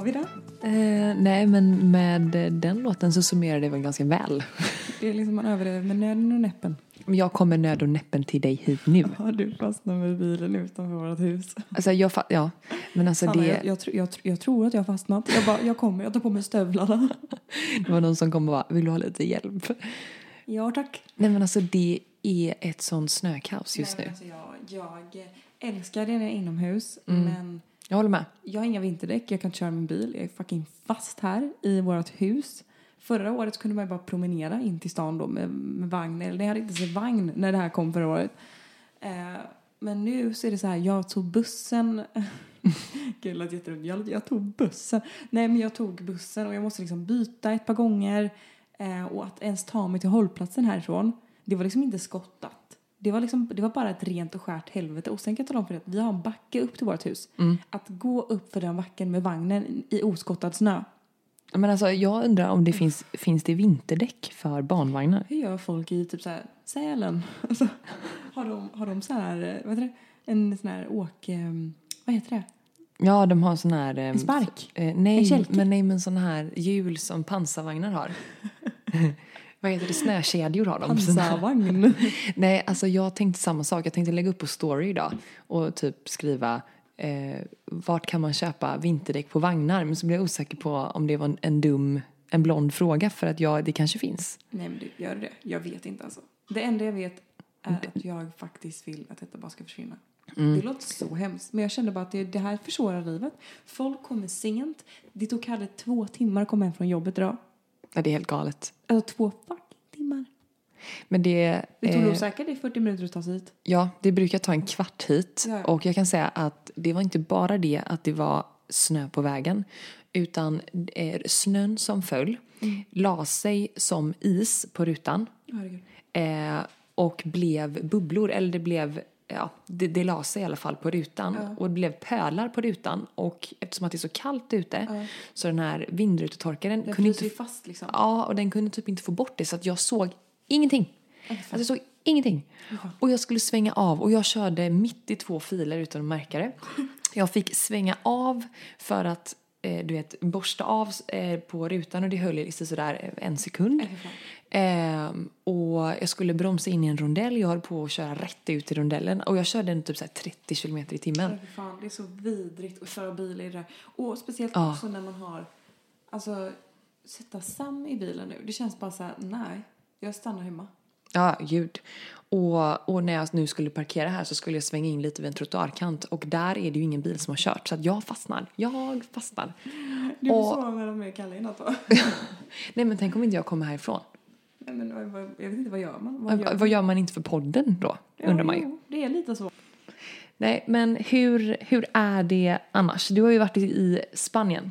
har vi det? Eh, nej, men med den låten så summerar det väl ganska väl. Det är liksom man överlever med nöden och näppen. Jag kommer nöd och näppen till dig hit nu. Har du fastnat med bilen utanför vårt hus? Alltså, jag ja, men alltså Sanna, det, jag, jag, jag, jag tror att jag har fastnat. Jag, bara, jag kommer, jag tar på mig stövlarna. det var någon som kom och bara, vill du ha lite hjälp? Ja tack. Nej, men alltså det är ett sånt snökaos just Nej, nu. alltså, jag, jag älskar det när jag är inomhus. Mm. Men jag håller med. jag har inga vinterdäck. Jag kan inte köra min bil. Jag är fucking fast här i vårt hus. Förra året kunde man ju bara promenera in till stan då med, med vagn. Eller det hade inte ens vagn när det här kom förra året. Eh, men nu så är det så här, jag tog bussen. Gud, det lät jätteroligt. Jag, jag tog bussen. Nej, men jag tog bussen och jag måste liksom byta ett par gånger. Eh, och att ens ta mig till hållplatsen härifrån, det var liksom inte skottat. Det var, liksom, det var bara ett rent och skärt helvete. Och sen kan jag tala om för dig att vi har en backe upp till vårt hus. Att gå upp för den backen med vagnen i oskottad snö. Men alltså, jag undrar om det finns, finns det vinterdäck för barnvagnar? Hur gör folk i typ så här Sälen? Alltså, har, de, har de så här, eh, vad heter det? En sån här åk... eh, Vad heter det? Ja, de har sån här... En spark? Eh, En nej, kälke? men nej, men sån här hjul som pansarvagnar har. Vad heter det? Snökedjor har de. Pansarvagn. Nej, alltså jag tänkte samma sak. Jag tänkte lägga upp på story idag och typ skriva eh, vart kan man köpa vinterdäck på vagnar? Men så blev jag osäker på om det var en, en dum, en blond fråga för att ja, det kanske finns. Nej men du, gör det? Jag vet inte alltså. Det enda jag vet är att jag faktiskt vill att detta bara ska försvinna. Det låter så hemskt. Men jag kände bara att det, det här försvårar livet. Folk kommer sent. Det tog Kalle två timmar att komma hem från jobbet idag. Ja, det är helt galet. Alltså två fucking timmar. Men det, Det tog eh, nog säkert det 40 minuter att ta sig hit. ja, det brukar ta en kvart hit Ja. och jag kan säga att det var inte bara det att det var snö på vägen utan eh, snön som föll la sig som is på rutan. Eh, och blev bubblor, eller det blev, ja, det, det la sig i alla fall på rutan. Och det blev pölar på rutan. Och eftersom att det är så kallt ute så den här vindrutetorkaren Den kunde inte... fast liksom. Ja, och den kunde typ inte få bort det så att jag såg ingenting. Alltså jag såg ingenting. Och jag skulle svänga av och jag körde mitt i två filer utan att märka det. Jag fick svänga av för att eh, du vet, borsta av eh, på rutan och det höll i sådär en sekund. Ehm, och jag skulle bromsa in i en rondell. Jag höll på att köra rätt ut i rondellen och jag körde en typ så här 30 kilometer i timmen. Men för fan, det är så vidrigt att köra bil i det där. Och speciellt Ja. också när man har, alltså sätta Sam i bilen nu. Det känns bara så här, nej, jag stannar hemma. Ja, gud. Och, och när jag nu skulle parkera här så skulle jag svänga in lite vid en trottoarkant och där är det ju ingen bil som har kört så att jag fastnar. Jag fastnar. Du Och- får sova med dem med Kalle i natt? Nej men tänk om inte jag kommer härifrån. Men, vad- jag vet inte, vad gör man? Vad, vad gör man inte för podden då? Ja, Undrar man ju. Det är lite så. Nej men hur, hur är det annars? Du har ju varit i, i Spanien.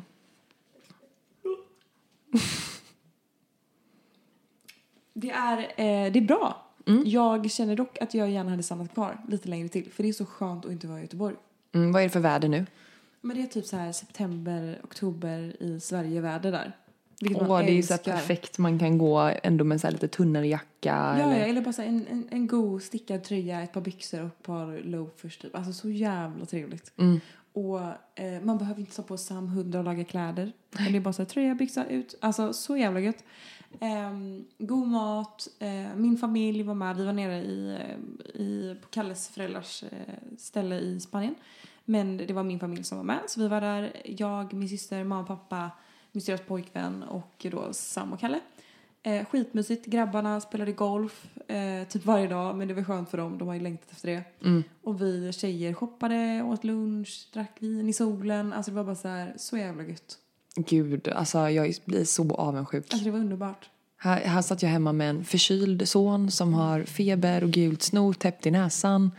Det är, eh, det är bra. Mm. Jag känner dock att jag gärna hade stannat kvar lite längre till. För det är så skönt att inte vara i Göteborg. Mm, vad är det för väder nu? Men det är typ så här september, oktober i Sverige-väder där. Vilket Åh, det är ju så perfekt. Man kan gå ändå med så här lite tunnare jacka. Ja, eller... eller, bara så en, en, en god stickad tröja, ett par byxor och ett par loafers typ. Alltså så jävla trevligt. Mm. Och eh, man behöver inte stå på Sam 100 och laga kläder. Det är bara så här, tröja, byxa, ut. Alltså så jävla gött. Ehm, god mat. Eh, min familj var med. Vi var nere i, eh, i, på Kalles föräldrars eh, ställe i Spanien. Men det var min familj som var med. Så vi var där. Jag, min syster, mamma, pappa, syrras pojkvän och då Sam och Kalle. Eh, skitmysigt. Grabbarna spelade golf eh, typ varje dag, men det var skönt för dem. De har ju längtat efter det. Mm. Och vi tjejer shoppade, åt lunch, drack vin i solen. Alltså det var bara så här, så jävla gött. Gud, alltså jag blir så avundsjuk. Alltså det var underbart. Här, här satt jag hemma med en förkyld son som har feber och gult snor täppt i näsan.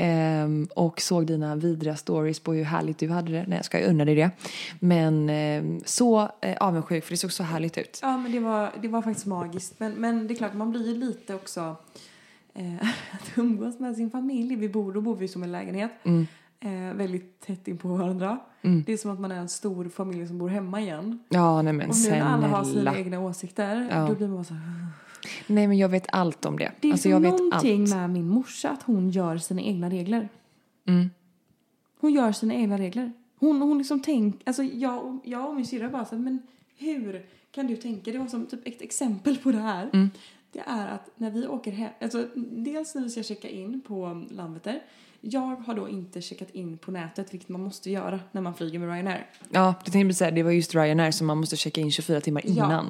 Ehm, och såg dina vidriga stories på hur härligt du hade det. Nej jag ska jag unna dig det. Men ehm, så eh, avundsjuk för det såg så härligt ut. Ja, men det var, det var faktiskt magiskt. Men, men det är klart, man blir ju lite också... Eh, att umgås med sin familj. Vi bor, då bor vi som en lägenhet. Eh, väldigt tätt in på varandra. Det är som att man är en stor familj som bor hemma igen. Ja nej men Och nu när alla har sina egna åsikter, Ja. då blir man så här... Nej men jag vet allt om det. Det är alltså jag vet någonting allt. med min morsa, att hon gör sina egna regler. Mm. Hon gör sina egna regler. Hon, hon liksom tänk, alltså jag, och- jag och min syrra bara så här, men hur kan du tänka? Det var som typ ett exempel på det här. Mm. Det är att när vi åker hem, alltså dels när vi ska checka in på Landvetter. Jag har då inte checkat in på nätet, vilket man måste göra när man flyger med Ryanair. Ja, jag tänkte säga det var just Ryanair som man måste checka in 24 timmar Ja.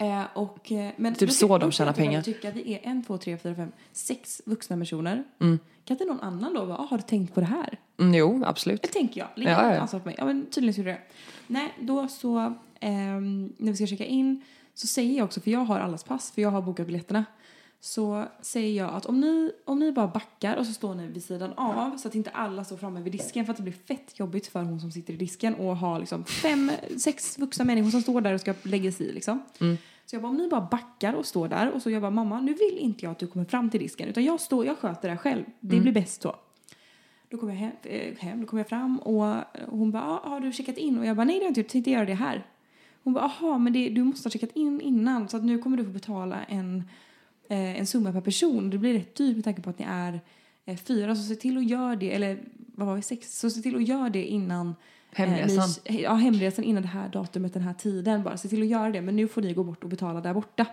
Eh, och, eh, men Typ så de tjänar pengar. tycka att vi är en, två, tre, fyra, fem, sex vuxna personer. Mm. Kan inte någon annan då vara, ah, har du tänkt på det här? Mm, jo, absolut. Det tänker jag. Ligger Ja, ja, ansvar på mig. Ja, men tydligen jag det. Nej, då så, ehm, när vi ska checka in så säger jag också, för jag har allas pass, för jag har bokat biljetterna. Så säger jag att om ni, om ni bara backar och så står ni vid sidan av så att inte alla står framme vid disken för att det blir fett jobbigt för hon som sitter i disken och har liksom fem, sex vuxna människor som står där och ska lägga sig i liksom. Så jag bara, om ni bara backar och står där och så jag bara, mamma nu vill inte jag att du kommer fram till disken utan jag står, jag sköter det här själv. Det blir bäst så. Då kom jag hem, eh, hem då kom jag fram och hon bara, ah, har du checkat in? Och jag bara, nej det har jag inte gjort, tänkte göra det här. Hon bara, aha, men det, du måste ha checkat in innan så att nu kommer du få betala en, en summa per person. Det blir rätt dyrt med tanke på att ni är eh, fyra, så se till att göra det, eller vad var vi, sex? Så se till att göra det innan Hemresan. Eh, ja, hemresan innan det här datumet, den här tiden. Bara se till att göra det. Men nu får ni gå bort och betala där borta.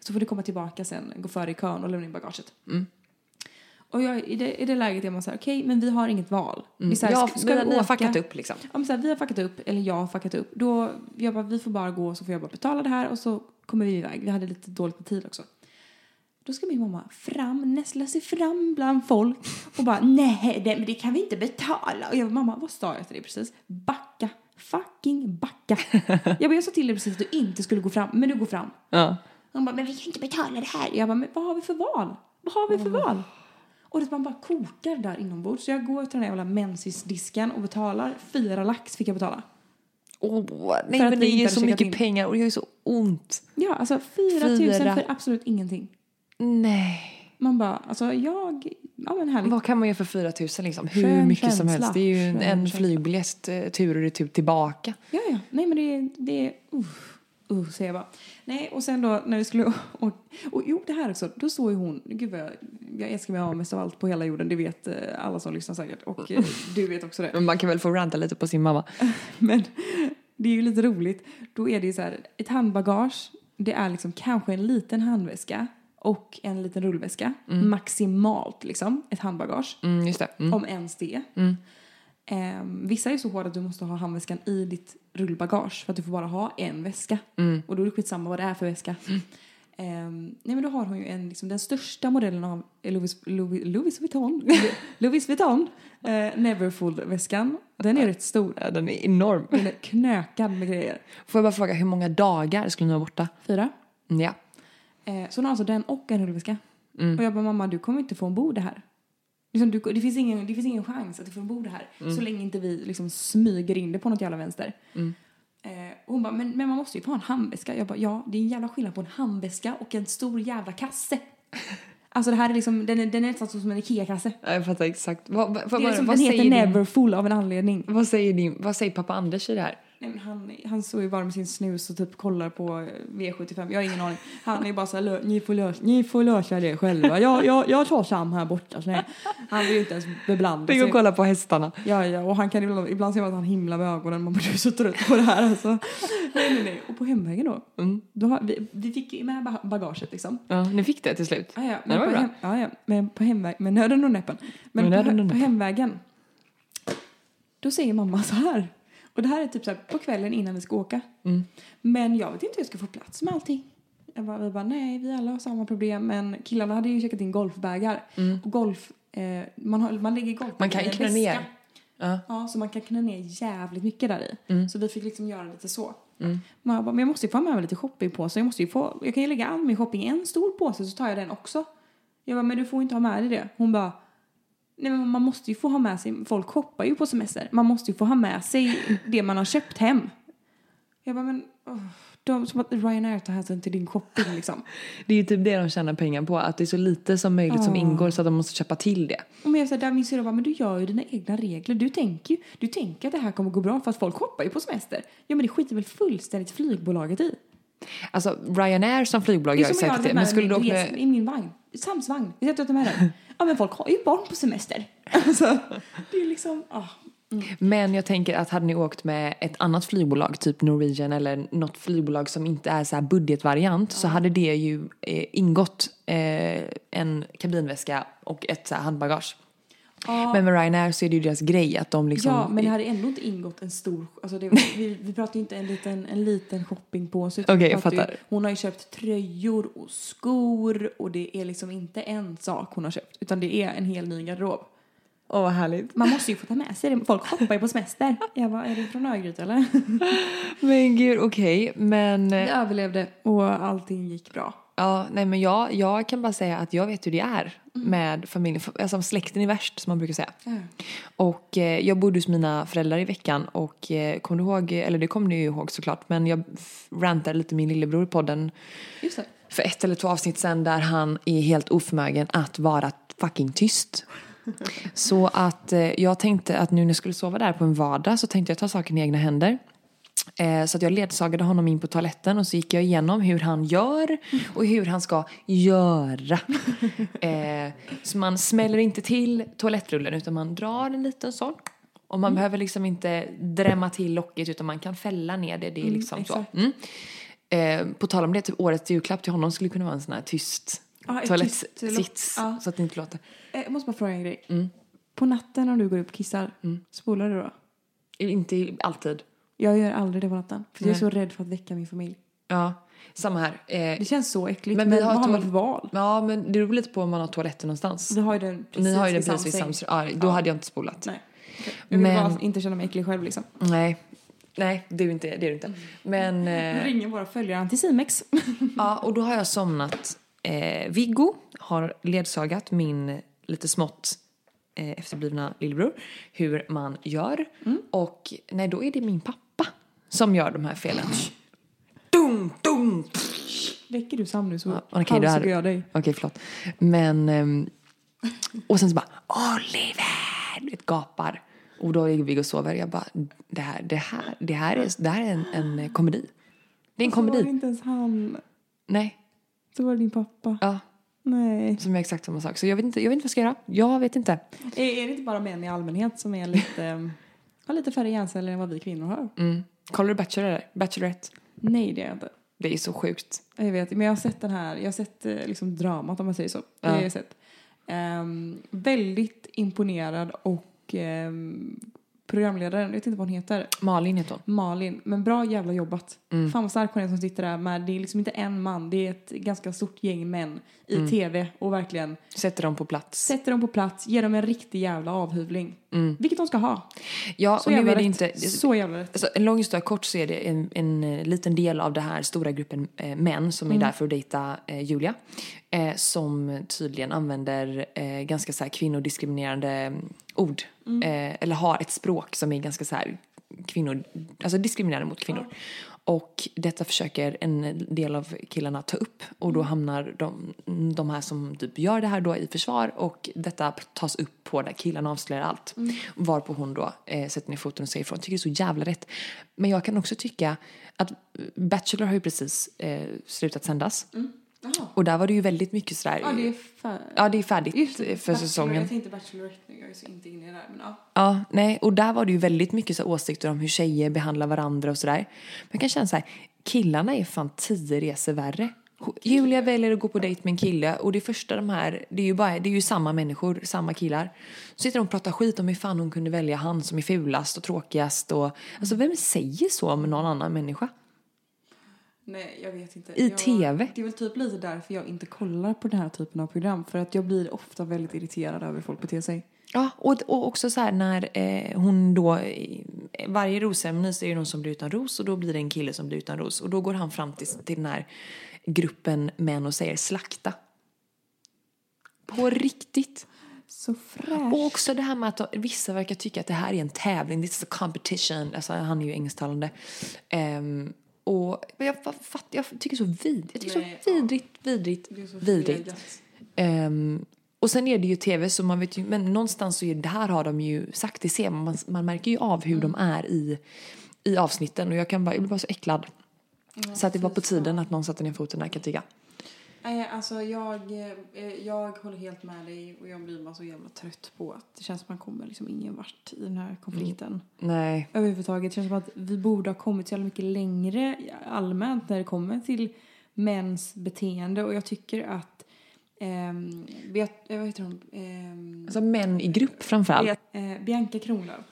Så får ni komma tillbaka sen, gå före i kön och lämna in bagaget. Och jag, i, det, i det läget är man så här, okej, men vi har inget val. Vi, så här, Ja, ska- ska vi, vi har fuckat upp liksom. Ja, men så här, vi har fuckat upp, eller jag har fuckat upp. Då, jag bara, vi får bara gå så får jag bara betala det här och så kommer vi iväg. Vi hade lite dåligt med tid också. Då ska min mamma fram, nästla sig fram bland folk och bara nej, det, men det kan vi inte betala. Och jag bara, mamma, vad sa jag till dig precis? Backa, fucking backa. jag bara, jag sa till dig precis att du inte skulle gå fram, men du går fram. Ja. Hon bara, men vi kan inte betala det här. Jag bara, men vad har vi för val? Vad har vi för val? Och det man bara kokar där inombords. Så jag går till den här jävla Mensis-disken och betalar. Fyra lax fick jag betala. Åh, För nej men det är ju så mycket in. pengar och det gör ju så ont. Ja, alltså fyra tusen för absolut ingenting. Nej. Man bara, alltså jag, ja men härligt. Vad kan man göra för 4 000 liksom? Hur Skön mycket som känsla. helst. Det är ju en, Skön en flygbiljett eh, tur och retur tillbaka. Ja, ja. Nej, men det, det är... Uh, uh, säger jag bara. Nej, och sen då när vi skulle... Och, och jo, det här också. Då såg ju hon... Gud vad jag, jag älskar mig av mest av allt på hela jorden. Det vet eh, alla som lyssnar säkert. Och eh, du vet också det. Men man kan väl få ranta lite på sin mamma. Men det är ju lite roligt. Då är det ju så här, ett handbagage, det är liksom kanske en liten handväska och en liten rullväska. Maximalt liksom, ett handbagage. Mm, just det. Mm. Om ens det. Ehm, vissa är så hårda att du måste ha handväskan i ditt rullbagage för att du får bara ha en väska. Och då är det skitsamma vad det är för väska. Ehm, nej men då har hon ju en, liksom, den största modellen av Louis, Louis, Louis Vuitton. Louis Vuitton. Eh, Neverfull-väskan. Den är rätt stor. Ja, den är enorm. Den är knökad med grejer. Får jag bara fråga, hur många dagar skulle ni vara borta? Fyra. Mm, Ja. Eh, så hon har alltså den och en rullväska. Och jag bara, mamma du kommer inte få ombord det här. Liksom, du, det, finns ingen, det finns ingen chans att du får ombord det här. Så länge inte vi liksom smyger in det på något jävla vänster. Eh, och hon bara, men, men man måste ju få ha en handväska. Jag bara, ja det är en jävla skillnad på en handväska och en stor jävla kasse. alltså det här är liksom, den är, den är nästan som en IKEA-kasse. Ja, Jag fattar exakt. Vad, vad, Det är liksom, vad, den heter din, Neverfull av en anledning. vad, säger din, vad säger pappa Anders i det här? Nej, men han, han står ju bara med sin snus och typ kollar på eh, V75. Jag har ingen aning. Han är bara så här, "Lö- ni får, lösa, ni får lösa det själva. Jag, jag, jag tar Sam här borta. Så nej. Han vill ju inte ens beblanda Tänk att sig. kolla på hästarna. Ja, ja, och han kan ibland, ibland ser man att han himlar med ögonen. Man blir så trött på det här alltså. Nej, nej, nej. Och på hemvägen då. då har, vi, vi fick ju med ba- bagaget liksom. Ja, ni fick det till slut. Ja, ja, det var på bra. hem, ja, ja, men på hemväg, med nöden och näppen. Men Med på, på hemvägen, då säger mamma så här. Och det här är typ så här på kvällen innan vi ska åka. Mm. Men jag vet inte hur jag ska få plats med allting. Jag bara, vi bara, nej, vi alla har samma problem. Men killarna hade ju checkat in golfbägar. Och golf, eh, man, har, man lägger golfbägar Man kan ju knä ner. Ja. Ja, så man kan knä ner jävligt mycket där i. Mm. Så vi fick liksom göra lite så. Men jag bara, men jag måste ju få med mig lite shopping på så jag måste ju få, jag kan ju lägga all min shopping i en stor påse så tar jag den också. Jag bara, men du får inte ha med dig det. Hon bara, nej men man måste ju få ha med sig, folk shoppar ju på semester. Man måste ju få ha med sig det man har köpt hem. Jag bara, men oh, de, som att Ryanair tar hänsyn till din shopping liksom. Det är ju typ det de tjänar pengar på, att det är så lite som möjligt som Ja. ingår så att de måste köpa till det. Och men jag säger, där min syrra bara, men du gör ju dina egna regler. Du tänker ju, du tänker att det här kommer gå bra för att folk shoppar ju på semester. Ja men det skiter väl fullständigt flygbolaget i. Alltså Ryanair som flygbolag Det är gör som säkert det. Men skulle du åka med... i min vagn. Sams vagn. Vi sätter med den. Ja men folk har ju barn på semester. Alltså, det är liksom, ah. Men jag tänker att hade ni åkt med ett annat flygbolag, typ Norwegian eller något flygbolag som inte är så här budgetvariant, så hade det ju eh, ingått eh, en kabinväska och ett så här handbagage. Ja. Men med Ryanair så är det ju deras grej att de liksom... Ja, men det hade ändå inte ingått en stor... Alltså det, vi, vi pratar ju inte en liten, en liten shoppingpåse. Okej, vi jag pratar ju- fattar. Hon har ju köpt tröjor och skor och det är liksom inte en sak hon har köpt utan det är en hel ny garderob. Åh, vad härligt. Man måste ju få ta med sig det. Folk shoppar ju på semester. Jag bara, är du från Örgryte eller? Men gud, okej. Men... Vi överlevde och allting gick bra. Ja, nej men jag, jag kan bara säga att jag vet hur det är med familjen. Alltså släkten är värst som man brukar säga. Och eh, jag bodde hos mina föräldrar i veckan och eh, kom du ihåg, eller det kommer ni ju ihåg såklart, men jag rantade lite min lillebror i podden för ett eller två avsnitt sen där han är helt oförmögen att vara fucking tyst. Så att eh, jag tänkte att nu när jag skulle sova där på en vardag så tänkte jag ta saken i egna händer. Eh, så att jag ledsagade honom in på toaletten och så gick jag igenom hur han gör och hur han ska göra. Eh, så man smäller inte till toalettrullen utan man drar en liten sån. Och man behöver liksom inte drämma till locket utan man kan fälla ner det. Det är liksom så. exakt. Mm. Eh, på tal om det, typ årets julklapp till honom skulle kunna vara en sån här tyst ett toalettsits. Ja. Så att det inte låter. Eh, Jag måste bara fråga en grej. Mm. På natten när du går upp och kissar, spolar du då? Inte alltid. Jag gör aldrig det på natten. För jag är så rädd för att väcka min familj. Ja, samma här. Eh, Det känns så äckligt. Men Men, vi har vad har man för val? ja, men det beror lite på om man har toaletten någonstans. Vi har ju den precis Ni har ju den precis vid. Samsung. Ja, då hade jag inte spolat. Nej. Jag vill Men- bara inte känna mig äcklig själv liksom. Nej. Nej, det är du inte. Det är inte. Men... Jag Eh, ringer våra följare Anticimex. ja, och då har jag somnat. Eh, Viggo har ledsagat min lite smått eh, efterblivna lillebror hur man gör. Och nej, då är det min pappa som gör de här felen. Dum, dum. Väcker du Sam nu så Ja, är halshugger jag dig. Okej, förlåt. Men... ehm, och sen så bara Oliver! Du vet, gapar. Och då ligger vi och sover. Jag bara, det här, det här, det här är, det här är en, en eh, komedi. Det är en Så var det komedi. inte ens han. Nej, Så var det din pappa. ja, Nej. som är exakt samma sak. Så jag vet inte, jag vet inte vad jag ska göra. Jag vet inte. Är, är det inte bara män i allmänhet som är lite, har lite färre hjärnceller än vad vi kvinnor har? Mm. Kollar du Bachelor? Bachelorette? Nej, det är jag inte. Det är så sjukt. Jag vet, men jag har sett den här, jag har sett eh, liksom dramat om man säger så. Det Ja. har jag sett. Ehm, väldigt imponerad och ehm, programledaren, jag vet inte vad hon heter, Malin heter hon. Malin. Men bra jävla jobbat. Mm. Fan vad stark hon är som sitter där med, det är liksom inte en man, det är ett ganska stort gäng män i Mm. tv och verkligen Sätter dem på plats. sätter dem på plats, ger dem en riktig jävla avhyvling. Mm. Vilket de ska ha. Ja, Så och nu är det inte... Så jävla rätt. Alltså, en lång historia kort så är det en, en eh, liten del av den här stora gruppen eh, män som är där för att dejta eh, Julia. Eh, som tydligen använder eh, ganska så här kvinnodiskriminerande mm, ord. Eh, eller har ett språk som är ganska så här kvinnor, alltså diskriminerande mot kvinnor. Och detta försöker en del av killarna ta upp och då hamnar de, de här som typ gör det här då i försvar och detta tas upp på där killarna avslöjar allt. Varpå hon då eh, sätter ner foten och säger ifrån. Tycker det är så jävla rätt. Men jag kan också tycka att Bachelor har ju precis eh, slutat sändas. Jaha. Och där var det ju väldigt mycket sådär. Ja, det är fa- ja, det är färdigt det, för säsongen. Jag tänkte Bachelorette nu, jag är så inte inne där. Men ja. Ja, nej, och där var det ju väldigt mycket så åsikter om hur tjejer behandlar varandra och sådär. Men jag kan känna så här, killarna är fan tio resor värre. Julia väljer att gå på dejt med en kille och det första de här, det är ju bara, det är ju samma människor, samma killar. Så sitter de och pratar skit om hur fan hon kunde välja han som är fulast och tråkigast och, alltså vem säger så om någon annan människa? Nej, jag vet inte. I jag, TV? Det är väl typ lite därför jag inte kollar på den här typen av program. För att jag blir ofta väldigt irriterad över hur folk beter sig. Ja, och, och också så här när eh, hon då, i varje rosceremoni så är det någon som blir utan ros och då blir det en kille som blir utan ros. Och då går han fram till, till den här gruppen män och säger slakta. På riktigt. Så fräscht. Och också det här med att vissa verkar tycka att det här är en tävling, this is a competition. Alltså han är ju engelsktalande. Ehm, och jag, fatt, jag tycker så vid, jag tycker Nej, så ja. vidrigt, vidrigt, Det är så vidrigt. Ehm, och sen är det ju tv så man vet ju, men någonstans så är det här har de ju sagt, det ser man, man, man märker ju av hur de är i, i avsnitten och jag kan bara, jag blir bara så äcklad. så att det var på tiden att någon satte ner foten här kan jag tycka. Nej, alltså jag, eh, jag håller helt med dig och jag blir bara så jävla trött på att det känns som att man kommer liksom ingen vart i den här konflikten. Nej. Överhuvudtaget det känns som att vi borde ha kommit så jävla mycket längre allmänt när det kommer till mäns beteende och jag tycker att ehm, vet, eh, vad heter hon? Ehm, Alltså män i grupp framförallt. eh, Bianca Kronlöf.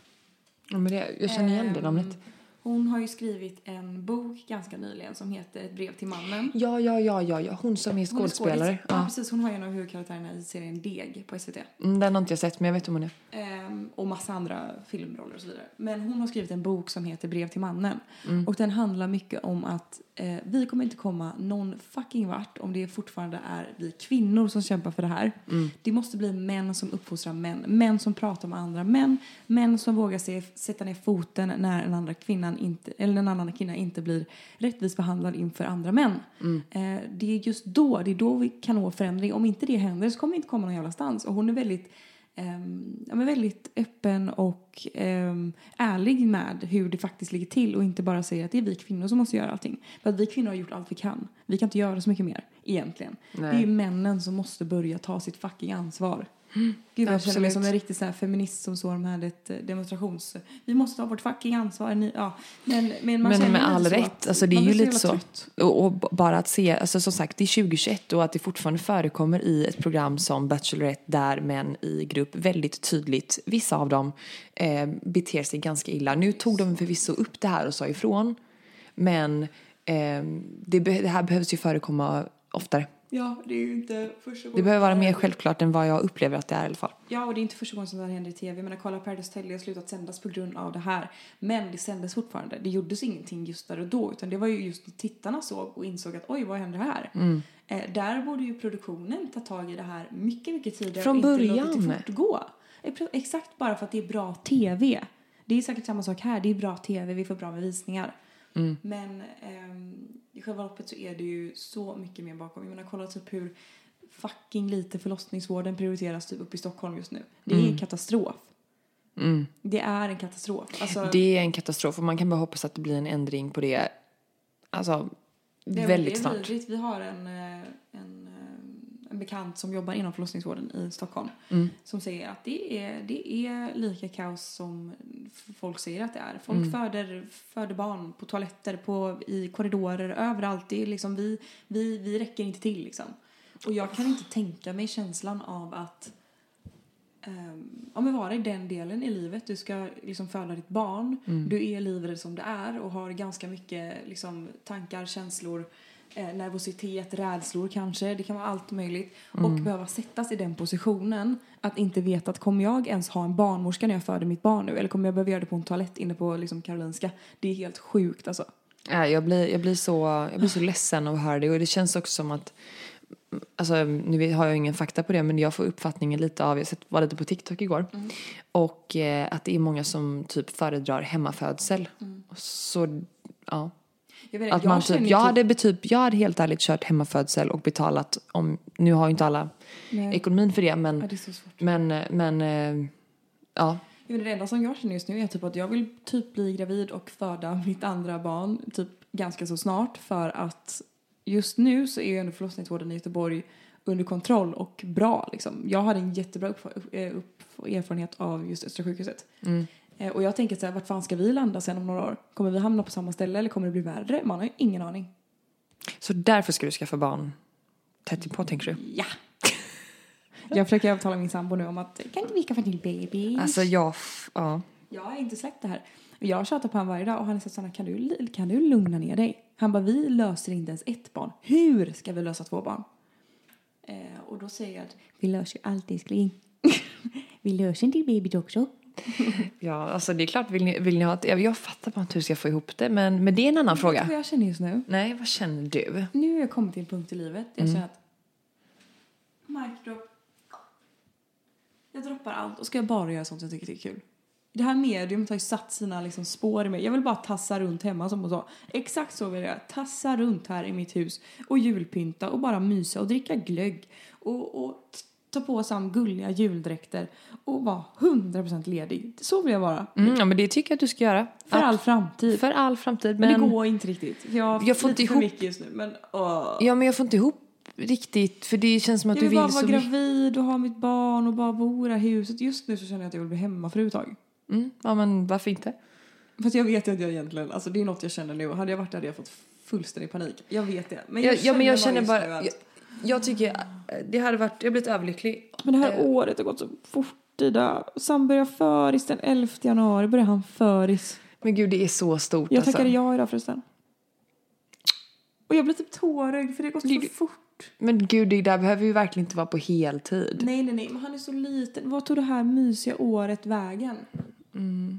Ja, men det, jag känner igen det Ehm, namnet. Hon har ju skrivit en bok ganska nyligen som heter Ett brev till mannen. Ja, ja, ja, ja, ja, hon som är Hon är skådespelare. Ja, Ja. precis. Hon har ju en av huvudkaraktärerna i serien Deg på SVT. Mm, Den har inte jag sett, men jag vet om hon är. Ehm, och massa andra filmroller och så vidare. Men hon har skrivit en bok som heter Brev till mannen. Mm. Och den handlar mycket om att eh, vi kommer inte komma någon fucking vart om det fortfarande är vi kvinnor som kämpar för det här. Mm. Det måste bli män som uppfostrar män. Män som pratar med andra män. Män som vågar se, sätta ner foten när en andra kvinnan inte, eller en annan kvinna inte blir rättvist behandlad inför andra män. Mm. Eh, det är just då, det är då vi kan nå förändring. Om inte det händer så kommer vi inte komma någon jävla stans. Och hon är väldigt ehm, ja, men väldigt öppen och ehm, ärlig med hur det faktiskt ligger till och inte bara säger att det är vi kvinnor som måste göra allting. För att vi kvinnor har gjort allt vi kan. Vi kan inte göra så mycket mer egentligen. Det är ju männen som måste börja ta sitt fucking ansvar. Gud, jag känner mig som en riktig så här feminist som står med ett demonstrations... Vi måste ta vårt fucking ansvar. Ja. Men, men, man Men med all rätt, alltså det är ju lite så. Och, och bara att se, alltså som sagt det är 2021 och att det fortfarande förekommer i ett program som Bachelorette där män i grupp väldigt tydligt, vissa av dem, eh, beter sig ganska illa. Nu tog de förvisso upp det här och sa ifrån, men eh, det, det här behövs ju förekomma oftare. Ja, det är ju inte första gången. Det behöver vara mer självklart än vad jag upplever att det är i alla fall. Ja, och det är inte första gången som det här händer i tv. Jag menar, kolla Paradise Hotel, har slutat sändas på grund av det här. Men det sändes fortfarande. Det gjordes ingenting just där och då, utan det var ju just när tittarna såg och insåg att oj, vad händer här? Mm. Eh, där borde ju produktionen ta tag i det här mycket, mycket tidigare Från och inte låtit början. det fortgå. Eh, Exakt bara för att det är bra tv. Det är säkert samma sak här. Det är bra tv, vi får bra med visningar. Mm. Men ehm, i själva loppet så är det ju så mycket mer bakom. Jag menar, kolla typ hur fucking lite förlossningsvården prioriteras typ uppe i Stockholm just nu. Det är en katastrof. Det är en katastrof. Alltså, Mm. Det är en katastrof och man kan bara hoppas att det blir en ändring på det, alltså det väldigt det är snart. Vi har en, eh, en, eh, en bekant som jobbar inom förlossningsvården i Stockholm Mm. som säger att det är, det är lika kaos som folk säger att det är. Folk Mm. föder, föder barn på toaletter, på, i korridorer, överallt. Det är liksom vi, vi, vi räcker inte till liksom. Och jag kan inte tänka mig känslan av att um, ja, men vara i den delen i livet. Du ska liksom föda ditt barn. Mm. Du är livrädd som det är och har ganska mycket liksom, tankar, känslor, eh, nervositet, rädslor kanske. Det kan vara allt möjligt. Mm. Och behöva sättas i den positionen att inte veta att kommer jag ens ha en barnmorska när jag föder mitt barn nu? Eller kommer jag behöva göra det på en toalett inne på liksom, Karolinska? Det är helt sjukt alltså. Ja, jag, blir, jag, blir så, jag blir så ledsen av att höra det och det känns också som att Alltså, nu har jag ingen fakta på det men jag får uppfattningen lite av, jag sett- var lite på TikTok igår och eh, att det är många som typ föredrar hemmafödsel. Så ja, Jag, vet, att jag man typ, jag hade be- typ, jag hade helt ärligt kört hemmafödsel och betalat om, nu har ju inte alla Nej. ekonomin för det Ja, men, det så svårt. men, men eh, ja. Jag vet, det enda som jag känner just nu är typ att jag vill typ bli gravid och föda mitt andra barn typ ganska så snart för att just nu så är ju ändå förlossningsvården i Göteborg under kontroll och bra liksom. Jag hade en jättebra eh, erfarenhet av just Östra sjukhuset. Eh, Och jag tänker så här, vart fan ska vi landa sen om några år? Kommer vi hamna på samma ställe eller kommer det bli värre? Man har ju ingen aning. Så därför ska du skaffa barn tätt inpå tänker du? Ja. jag försöker övertala min sambo nu om att kan inte vi skaffa till baby? Alltså jag, ja. Jag har inte släppt det här. Jag tjatar på honom varje dag och han är så såhär, kan du, kan du lugna ner dig? Han bara, vi löser inte ens ett barn. Hur ska vi lösa två barn? Eh, och då säger jag att vi löser ju allt älskling. vi löser en till baby också. Ja, alltså det är klart, vill ni, vill ni ha ett, jag, jag fattar bara inte hur jag ska få ihop det, men, men det är en annan du vad fråga. jag känner just nu? Nej, vad känner du? Nu har jag kommit till en punkt i livet där jag känner att mic drop. Jag droppar allt och ska bara göra sånt jag tycker det är kul. Det här mediumet har ju satt sina liksom spår i mig. Jag vill bara tassa runt hemma som hon sa. Exakt så vill jag. Tassa runt här i mitt hus och julpynta och bara mysa och dricka glögg och, och t- ta på sig gulliga juldräkter och vara 100% ledig. Så vill jag vara. Mm, ja, men det tycker jag att du ska göra. För Att- all framtid. för all framtid. men, Men, det går inte riktigt. Jag, Jag får inte för ihop- mycket just nu. Men, åh. Ja, men jag får inte ihop riktigt, för det känns som att Jag du vill bara vill vara gravid och ha mitt barn och bara bo i det här huset. Just nu så känner jag att jag vill bli hemmafru ett tag. Mm, ja, men varför inte? Fast jag vet ju att jag egentligen, alltså det är något jag känner nu. Hade jag varit där hade jag fått fullständig panik. Jag vet det. Men Jag, ja, men jag känner just bara, nu att- jag, jag tycker, eh, det hade varit, jag blivit överlycklig. Men det här eh, året har gått så fort Ida. Sam börjar föris den 11 januari. Börjar han föris. Men gud, det är så stort Jag alltså. tackade ja idag förresten. Och jag blir typ tårögd för det Det- så fort. Men gud, det där behöver ju verkligen inte vara på heltid. Nej, nej, nej. Men han är så liten. Vad tog det här mysiga året vägen?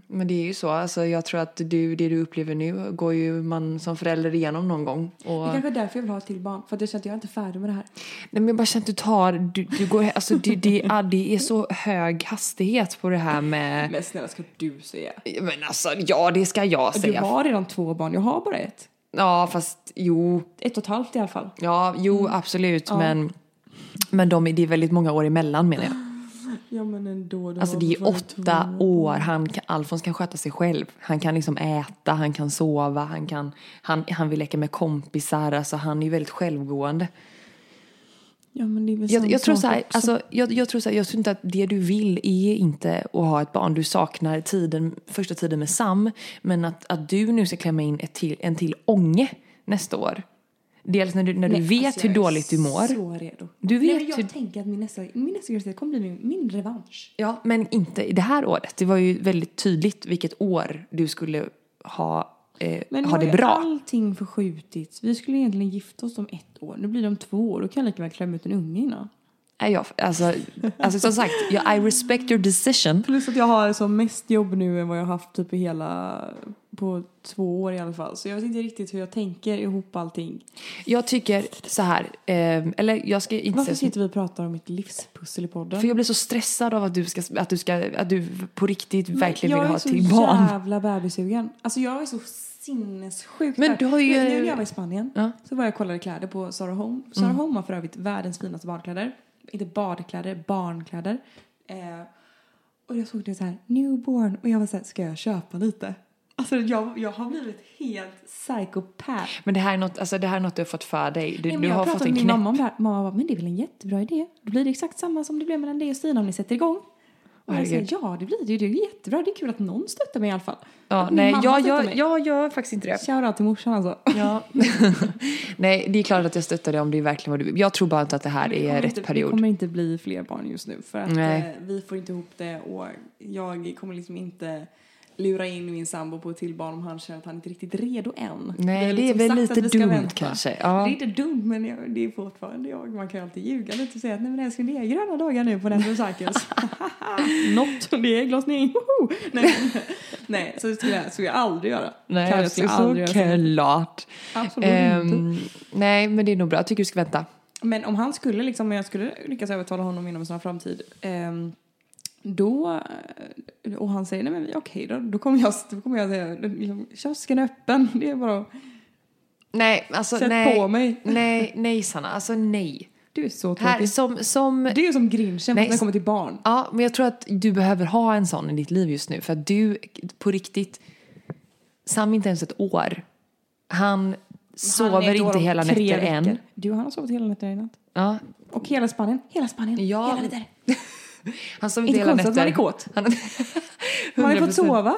Men det är ju så, alltså jag tror att du, det du upplever nu går ju man som förälder igenom någon gång. Och, Det kanske är därför jag vill ha ett till barn. För att jag känner att jag är inte färdig med det här. nej men jag bara känner att du tar, du, du går, alltså det, det, ja, det är så hög hastighet på det här med, Men snälla ska du säga. men alltså ja det ska jag Du säga. har redan två barn, jag har bara ett. Ja fast jo, Ett och ett halvt i alla fall. ja jo absolut men, men de, är- det är väldigt många år emellan menar jag. Ja men ändå. du Alltså det är åtta år. Han, kan- Alfons kan sköta sig själv. Han kan liksom äta, han kan sova, han, kan, han, han vill leka med kompisar. Alltså han är ju väldigt självgående. Ja men det är väl Jag, jag, tror så här, alltså, jag, jag tror så här, jag tror inte att det du vill är inte att ha ett barn. Du saknar tiden, första tiden med Sam. Men att, att du nu ska klämma in ett till, en till ånge nästa år. Dels när du, när du Nej, vet alltså, hur jag är dåligt du mår. så redo. Du Nej, vet men jag hur- tänker att min nästa, min nästa graviditet kommer bli min, min revansch. Ja, men inte i det här året. Det var ju väldigt tydligt vilket år du skulle ha, eh, Men ha det bra. allting förskjutits. Vi skulle egentligen gifta oss om ett år. Nu blir det om två år. Då kan jag lika väl klämma ut en unge innan. Nej, jag, alltså, alltså som sagt, jag, I respect your decision. Plus att jag har som mest jobb nu än vad jag har haft typ i hela, på två år i alla fall. Så jag vet inte riktigt hur jag tänker ihop allting. Jag tycker så här, eh, eller jag ska inte Varför sitter vi och pratar om mitt livspussel i podden? för jag blir så stressad av att du ska, att du ska, att du på riktigt verkligen vill ha till Jag är barn. så jävla bebissugen. Alltså jag är så sinnessjukt Men du har ju- Nu när jag var i Spanien Ja. så var jag och kollade kläder på Zara Home. Zara Home har för övrigt världens finaste badkläder. Inte badkläder, barnkläder. Eh, och jag såg det så här, newborn. Och jag var så här, ska jag köpa lite? Alltså jag, jag har blivit helt psykopat. Men det här är något, alltså, det här är något du har fått för dig. Du, Nej, men du jag har fått en knäpp. mamma om det här. Mamma bara, men det är väl en jättebra idé. Då blir det exakt samma som det blev mellan dig och Stina om ni sätter igång. Och jag säger, ja det blir det ju. Det är jättebra. Det är kul att någon stöttar mig i alla fall. Ja, Att nej, jag, jag, jag gör faktiskt inte det. Shoutout till morsan alltså. Ja. nej, det är klart att jag stöttar dig om det är verkligen vad du vill. Jag tror bara inte att det här Det är rätt inte, period. Det kommer inte bli fler barn just nu för att eh, vi får inte ihop det och jag kommer liksom inte lura in min sambo på ett till barn om han känner att han inte är riktigt redo än. Nej, det är liksom väl sagt lite dumt vänta. kanske. Det Ja. är inte dumt men jag, det är fortfarande jag. Man kan ju alltid ljuga lite och säga att nej men älskling det är gröna dagar nu på Natural Cycles. Något, det är glasning. Nej, nej, så det skulle jag, skulle jag aldrig göra. Nej, Kan jag skulle aldrig göra så. såklart. Absolut inte. Ehm, nej, men det är nog bra. Jag tycker du ska vänta. Men om han skulle liksom, om jag skulle lyckas övertala honom inom en snar framtid ehm, då, eh, och han säger nej men okej då, då kommer jag, då kommer jag säga liksom, kiosken är öppen, det är bara Nej, alltså sätt nej. på mig. Nej, nej Sanna, alltså nej. Du är så Här, tråkig. som, som, Du är som grinchen när det kommer till barn. ja, men jag tror att du behöver ha en sån i ditt liv just nu. För att du, på riktigt, Sam inte ens ett år. Han sover inte hela nätter än. Du, han har sovit hela nätter i natt. Ja, Och hela Spanien, hela Spanien, Ja. hela nätter. han sover Inte inte hela konstigt att man är nätter. kåt. Han, har ju fått sova.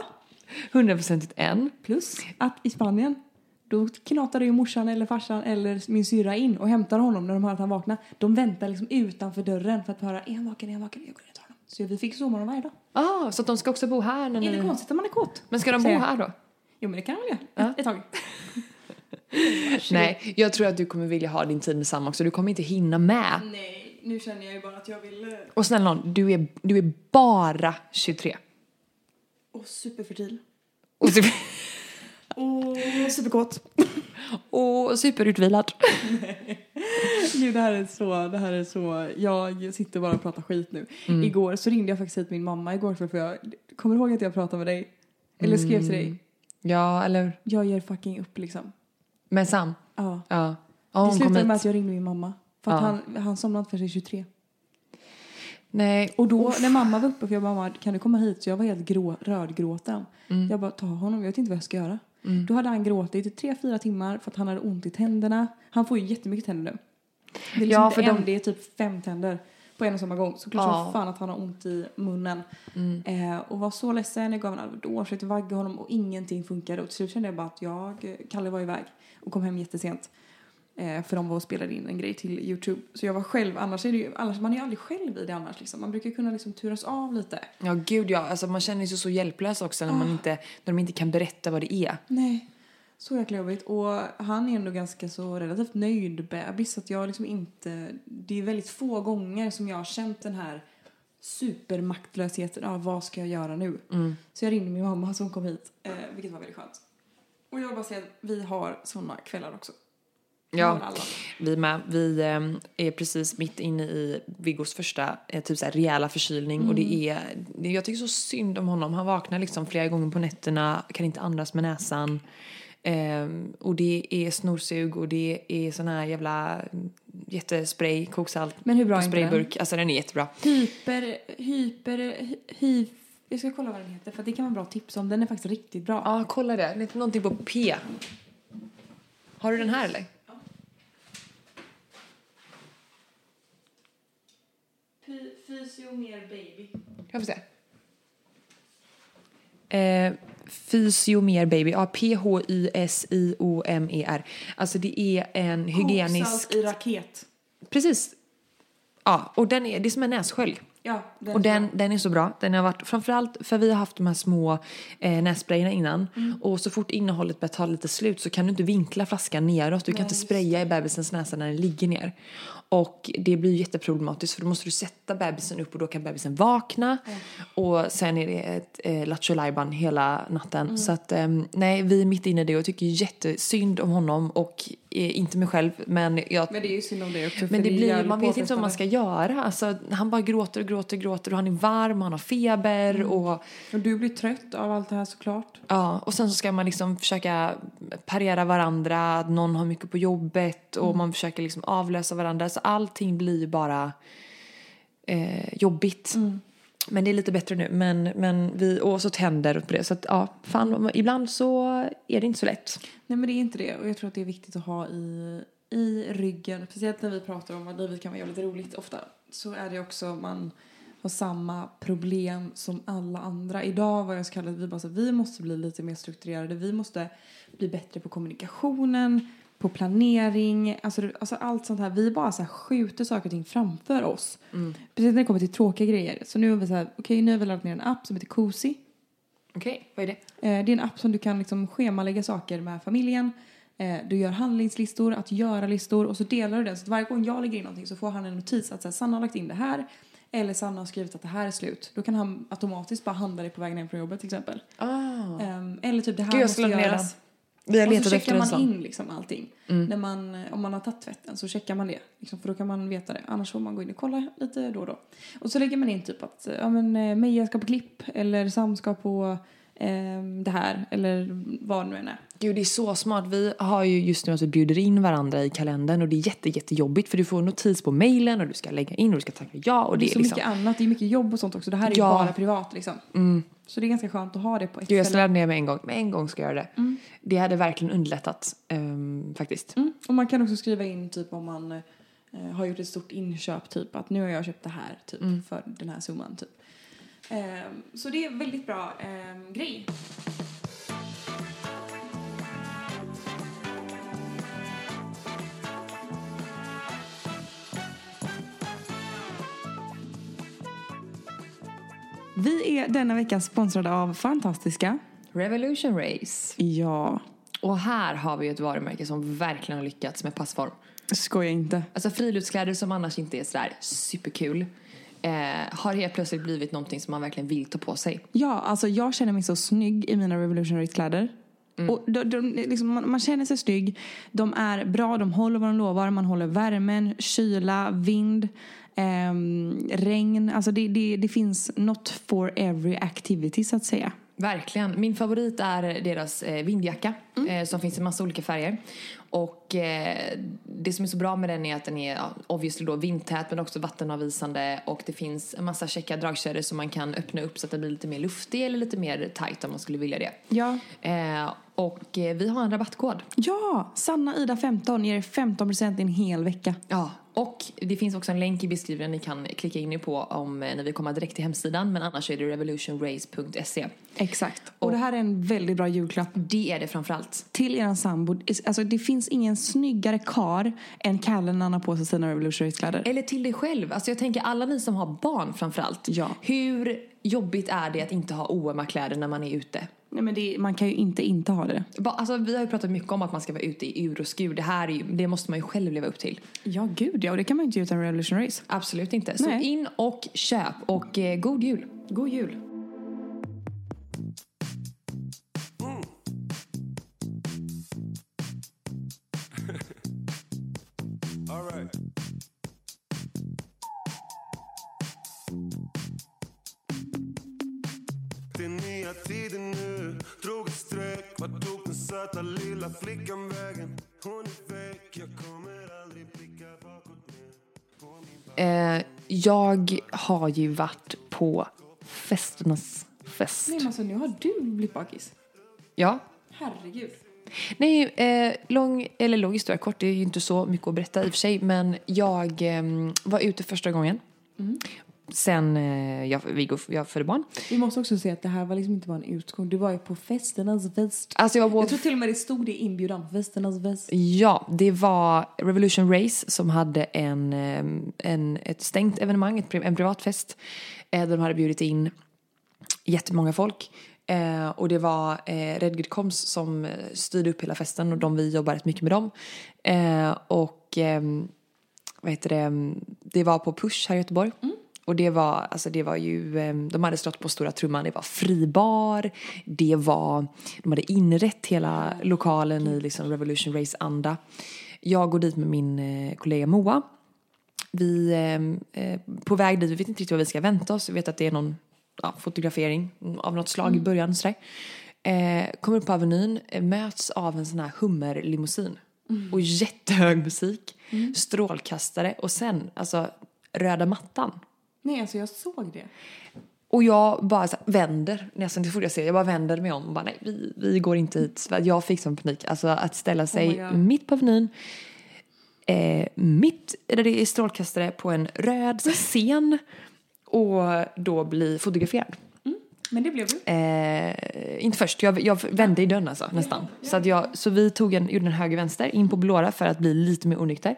Hundraprocentigt än. Plus att i Spanien då knatar ju morsan eller farsan eller min syra in och hämtar honom när de hör att han vaknar. De väntar liksom utanför dörren för att höra är han vaken, är han vaken? Jag och tar honom. Så vi fick sovmorgon varje dag. Ah, så att de ska också bo här? När Är det konstigt att man är kåt? Men ska de bo här då? Jo men det kan de väl göra. Ja. Ett tag. Nej, jag tror att du kommer vilja ha din tid med Sam också. Du kommer inte hinna med. Nej, nu känner jag ju bara att jag vill... eh, Och snälla nån, du är, du är bara 23. Åh, superfertil. Och, super, Åh, superkåt. och superutvilad. Gud, det här är så, det här är så, jag sitter bara och pratar skit nu. Mm. Igår så ringde jag faktiskt hit min mamma igår för jag, kommer ihåg att jag pratade med dig? Eller skrev till dig? Ja, eller? Jag ger fucking upp liksom. Med Sam? Ja. Ja. Ja, Det slutade med att jag ringde min mamma. För att han, han somnade inte förrän 23. Nej. Och då när mamma var uppe, för jag bara mamma kan du komma hit? Så jag var helt grå, rödgråten. Mm. Jag bara ta honom, jag vet inte vad jag ska göra. Då hade han gråtit i tre, fyra timmar för att han hade ont i tänderna. Han får ju jättemycket tänder nu. Det är liksom Ja, inte för en, de- det är typ fem tänder på en och samma gång. Så klart Ja. som fan att han har ont i munnen. Mm. Eh, och var så ledsen, jag gav honom Alvedon, försökte vagga honom och ingenting funkade. Och till slut kände jag bara att jag, Kalle var iväg och kom hem jättesent. Eh, för de var och spelade in en grej till Youtube. Så jag var själv, annars är det ju, annars, man är ju aldrig själv i det annars liksom. Man brukar kunna liksom turas av lite. Ja, gud ja. Alltså, man känner sig så hjälplös också när, man inte, när de inte kan berätta vad det är. Nej. Så jäkla jobbigt. Och han är ändå ganska så relativt nöjd bebis. Att jag liksom inte... Det är väldigt få gånger som jag har känt den här supermaktlösheten. Ja, vad ska jag göra nu? Så jag ringde min mamma som kom hit, eh, vilket var väldigt skönt. Och jag vill bara säga att vi har såna kvällar också. Ja, vi med. Vi ehm, är precis mitt inne i Viggos första eh, typ så här, rejäla förkylning och det är, det, jag tycker så synd om honom. Han vaknar liksom flera gånger på nätterna, kan inte andas med näsan. Ehm, och det är snorsug och det är sån här jävla mm, jättespray, koksalt Men hur bra är inte den? sprayburk. Alltså den är jättebra. Hyper, hyper, hy, hy, Jag ska kolla vad den heter för det kan vara bra tips om. Den är faktiskt riktigt bra. Ja, kolla det. Det är någonting på P. Har du den här eller? Fysiomer baby. Jag får se. Eh, Fysiomer baby. Ja, P-H-Y-S-I-O-M-E-R. Alltså det är en hygienisk... Koksalt i raket. Precis. Ja, och den är, det är som en nässkölj. Ja, den Och är den, den är så bra. Den har varit, framförallt för vi har haft de här små eh, nässprayerna innan. Mm. Och så fort innehållet börjar ta lite slut så kan du inte vinkla flaskan neråt. Du kan inte spraya i bebisens näsa när den ligger ner. Och det blir jätteproblematiskt för då måste du sätta bebisen upp och då kan bebisen vakna. Och sen är det ett eh, lattjo hela natten. Mm. Så att eh, nej, vi är mitt inne i det och tycker jättesynd om honom och eh, inte mig själv. Men jag Men det är ju synd om det också. men det blir, man vet inte vad man ska göra. Alltså, han bara gråter och gråter och gråter och han är varm och han har feber. Mm. Och, Och du blir trött av allt det här såklart. ja, och sen så ska man liksom försöka parera varandra, någon har mycket på jobbet och man försöker liksom avlösa varandra. Så allting blir bara eh, jobbigt. Men det är lite bättre nu. Men, men vi, och så tänder på det. Så att, ja, fan, ibland så är det inte så lätt. Nej men det är inte det. Och jag tror att det är viktigt att ha i, i ryggen. Speciellt när vi pratar om att livet kan vara jävligt roligt ofta. Så är det också man har samma problem som alla andra. Idag var jag så kallad, vi bara så vi måste bli lite mer strukturerade. Vi måste bli bättre på kommunikationen, på planering, alltså, alltså allt sånt här. Vi bara så här skjuter saker och ting framför oss. Precis när det kommer till tråkiga grejer. Så nu har vi så här, okej nu har vi laddat ner en app som heter Cozy. Okej, vad är det? Eh, Det är en app som du kan liksom schemalägga saker med familjen. Eh, Du gör handlingslistor, att göra-listor och så delar du den. Så att varje gång jag lägger in någonting så får han en notis att så här, Sanna har lagt in det här. Eller Sanna har skrivit att det här är slut. Då kan han automatiskt bara handla det på vägen hem från jobbet till exempel. Ah. Ehm, Eller typ det här Gud, måste ladda ner göras. Vi har Och så letat checkar efter en man sån. Mm. in liksom allting. När man, om man har tagit tvätten så checkar man det. Liksom, för då kan man veta det. Annars får man gå in och kolla lite då och då. Och så lägger man in typ att ja, men, eh, Meja ska på klipp eller Sam ska på det här. Eller vad det nu än är. Gud, det är så smart. Vi har ju just nu att vi bjuder in varandra i kalendern och det är jätte, jättejobbigt för du får notis på mailen och du ska lägga in och du ska tacka ja och Det det är så liksom... mycket annat. Det är mycket jobb och sånt också. Det här är Ja. ju bara privat liksom. Så det är ganska skönt att ha det på ett Gud, jag ställe. ladda ner med en gång. Med en gång ska jag göra det. Det hade verkligen underlättat ehm, faktiskt. Mm. Och man kan också skriva in typ om man eh, har gjort ett stort inköp typ att nu har jag köpt det här typ för den här summan typ. Ehm, så det är en väldigt bra ehm, grej. Vi är denna vecka sponsrade av fantastiska Revolution Race. Ja. Och här har vi ett varumärke som verkligen har lyckats med passform. Skoja inte. Alltså friluftskläder som annars inte är sådär superkul eh, har helt plötsligt blivit någonting som man verkligen vill ta på sig. Ja, alltså jag känner mig så snygg i mina Revolution kläder Och de, de, liksom, man, man känner sig snygg. De är bra, de håller vad de lovar. Man håller värmen, kyla, vind, ehm, regn. Alltså det, det, det finns not for every activity så att säga. Verkligen. Min favorit är deras eh, vindjacka eh, som finns i massa olika färger. Och eh, det som är så bra med den är att den är ja, obviously då vindtät men också vattenavvisande och det finns en massa checka dragkedjor som man kan öppna upp så att den blir lite mer luftig eller lite mer tight om man skulle vilja det. Ja. Eh, och eh, vi har en rabattkod. Ja, Sanna Ida 15 ger er 15% i en hel vecka. Ja, och det finns också en länk i beskrivningen ni kan klicka in er på om eh, när vi kommer direkt till hemsidan men annars är det revolutionrace.se. Exakt. Och, det här är en väldigt bra julklapp Det är det framförallt. till er sambo. Alltså det finns ingen snyggare kar än Kalle när han har på sig sina Revolution kläder Eller till dig själv. Alltså jag tänker alla ni som har barn framförallt. Ja. Hur jobbigt är det att inte ha oömma kläder när man är ute? Nej men det, man kan ju inte inte ha det. Ba- Alltså, vi har ju pratat mycket om att man ska vara ute i ur och skur. Det här är ju, det måste man ju själv leva upp till. Ja gud ja, och det kan man ju inte göra utan Revolution Race. Absolut inte. Så Nej. in och köp och eh, god jul. God jul. Flickan vägen? Hon är väck, jag kommer aldrig blicka bakåt mer Eh, jag har ju varit på festernas fest. Nej men alltså nu har du blivit bakis. Ja. Herregud. Nej, eh, lång, eller lång historia kort, det är ju inte så mycket att berätta i och för sig. Men jag eh, var ute första gången. Sen eh, jag, Viggo, jag födde barn. Vi måste också säga att det här var liksom inte bara en utgång. Du var ju på festernas fest. Alltså jag var på Jag tror till och med det stod det i inbjudan. Festernas fest. Ja, det var Revolution Race som hade en, eh, en, ett stängt evenemang, ett, en privatfest. Eh, där de hade bjudit in jättemånga folk. Eh, och det var eh, Redgert Koms som eh, styrde upp hela festen och de vi jobbar rätt mycket med dem. Eh, och ehm, vad heter det, det var på Push här i Göteborg. Och det var, alltså det var ju, eh, de hade stått på stora trumman, det var fribar, det var, de hade inrett hela lokalen i liksom Revolution Race-anda. Jag går dit med min eh, kollega Moa. Vi eh, eh, på väg dit, vi vet inte riktigt vad vi ska vänta oss, vi vet att det är någon ja, fotografering av något slag i början sådär. Eh, kommer upp på Avenyn, möts av en sån här hummerlimousin. Och jättehög musik, strålkastare och sen alltså röda mattan. Nej alltså jag såg det. Och jag bara så här, vänder, nästan till jag ser, jag bara vänder mig om och bara nej, vi, vi går inte hit. Jag fick sån panik. Alltså att ställa sig God. mitt på Avenyn, eh, mitt där det är strålkastare på en röd scen och då bli fotograferad. Men det blev du. Eh, inte först, jag, jag vände i dörren alltså, nästan. Så, att jag, så vi tog en, gjorde en höger vänster in på Blåra för att bli lite mer onykter.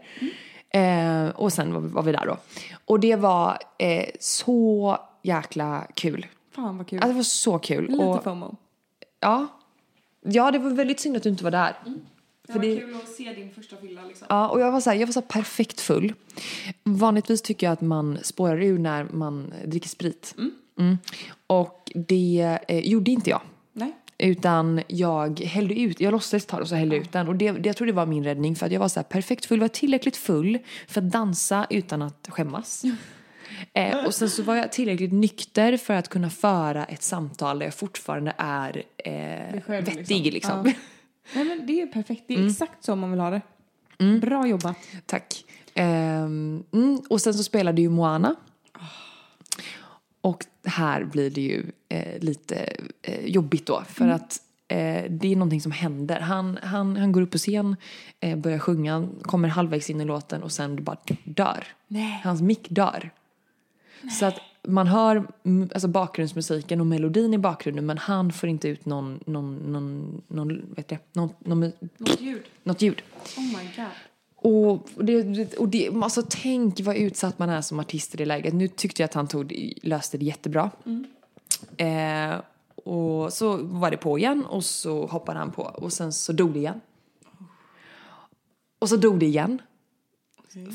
Eh, och sen var, vi- var vi där då. Och det var eh, så jäkla kul. Fan vad kul. Alltså det var så kul. Lite och, FOMO. ja, ja, det var väldigt synd att du inte var där. Det För var det- kul att se din första fylla liksom. Ja, och jag var så här, jag var så här perfekt full. Vanligtvis tycker jag att man spårar ur när man dricker sprit. Mm. Och det eh, gjorde inte jag. Utan jag hällde ut, jag låtsades ta det och så hällde ut den. Och det, det, jag tror det var min räddning för att jag var så här perfekt full, var tillräckligt full för att dansa utan att skämmas. Eh, och sen så var jag tillräckligt nykter för att kunna föra ett samtal där jag fortfarande är eh, själv, vettig liksom. liksom. Ja. Nej men det är perfekt. Det är exakt så man vill ha det. Bra jobbat. Tack. Ehm, mm, och sen så spelade ju Moana. Och här blir det ju eh, lite eh, jobbigt då. För att eh, det är någonting som händer. Han, han, han går upp på scen, eh, börjar sjunga, kommer halvvägs in i låten och sen bara dör. Nej. Hans mick dör. Så att man hör mm, alltså bakgrundsmusiken och melodin i bakgrunden men han får inte ut någon, någon, någon, någon, vet jag, någon, någon, Något ljud. något ljud. Oh my god. Och det, och det, alltså tänk vad utsatt man är som artist i det läget. Nu tyckte jag att han tog, löste det jättebra. Eh, och så var det på igen och så hoppade han på och sen så dog det igen. Och så dog det igen.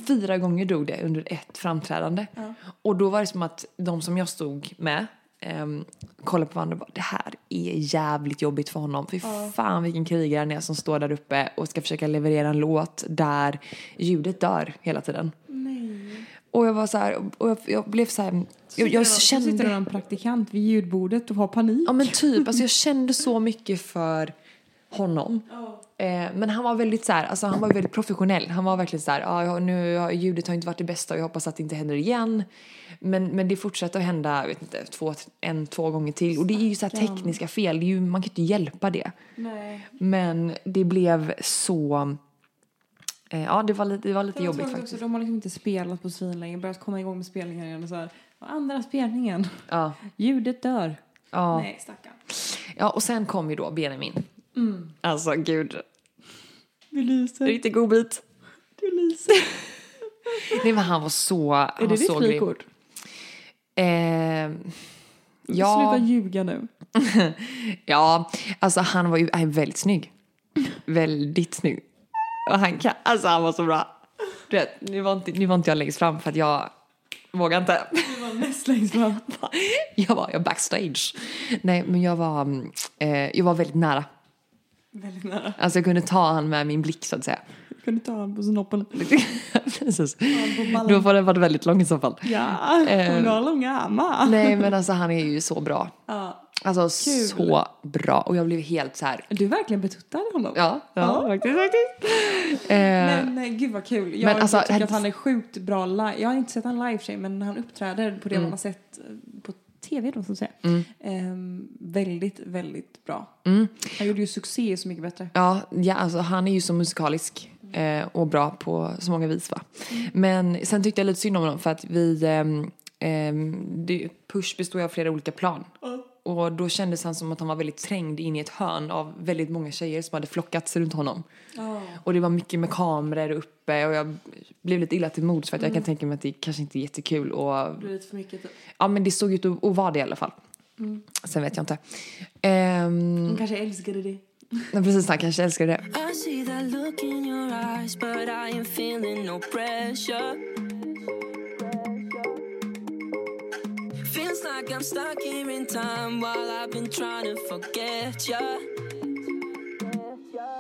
Fyra gånger dog det under ett framträdande. Och då var det som att de som jag stod med um, kollade på varandra och bara det här är jävligt jobbigt för honom. Fy fan vilken krigare han är som står där uppe och ska försöka leverera en låt där ljudet dör hela tiden. Och jag var så här, och jag, jag blev så här, jag, jag Så sitter kände... en praktikant vid ljudbordet och har panik. Ja men typ, alltså jag kände så mycket för honom. Eh, men han var väldigt så här, alltså han var väldigt professionell. Han var verkligen så här, ah, nu ljudet har inte varit det bästa och jag hoppas att det inte händer igen. Men, men det fortsätter att hända, jag vet inte, två, en, två gånger till. Och det är ju så här tekniska fel, det är ju, man kan ju inte hjälpa det. Nej. Men det blev så, eh, ja det var lite, det var lite Det var jobbigt faktiskt. Också, de har liksom inte spelat på svin länge, börjat komma igång med spelningar igen och så här. Och andra spelningen, Ja, ljudet dör. ja. Nej, stackarn. ja, och sen kom ju då Benjamin. Alltså gud, Du lyser. riktigt god bit. Du lyser. Nej men han var så, han Är var det ditt frikort? Eh, Sluta ja, ljuga nu. ja, alltså han var ju är väldigt snygg. väldigt snygg. Och han kan, alltså han var så bra. Du vet, nu var inte, nu var inte jag längst fram för att jag vågar inte. Du var näst längst fram. jag var jag backstage. Nej men jag var, mm, eh, jag var väldigt nära. Väldigt nära. Alltså jag kunde ta han med min blick så att säga. Jag kunde ta honom på snoppen. Precis. på ballen. Då får varit väldigt lång i så fall. Ja, Eh, hon har långa armar. Nej men alltså han är ju så bra. Ja. Alltså Kul. så bra. Och jag blev helt så här. Du verkligen betuttade honom. Ja, ja, Ja. faktiskt. faktiskt. Eh, Men nej, gud vad kul. Jag Men alltså, tycker att han är sjukt bra live. Jag har inte sett han live sig, men han uppträder på det Mm. man har sett eh, på tv då så att säga. Ehm, väldigt, väldigt bra. Mm. Han gjorde ju succé Så Mycket Bättre. ja, ja, alltså han är ju så musikalisk eh, och bra på så många vis va. Men sen tyckte jag lite synd om honom för att vi, ehm, det, Push består ju av flera olika plan. Och då kändes han som att han var väldigt trängd in i ett hörn av väldigt många tjejer som hade flockats runt honom. Och det var mycket med kameror uppe och jag blev lite illa till mods för att jag kan tänka mig att det kanske inte är jättekul och Det blir lite för mycket typ. Ja men det såg ut att, vara det i alla fall. Sen vet jag inte. Ehm, Hon kanske älskade det. men precis, han kanske älskar det. Feels like I'm stuck here in time while I've been trying to forget you.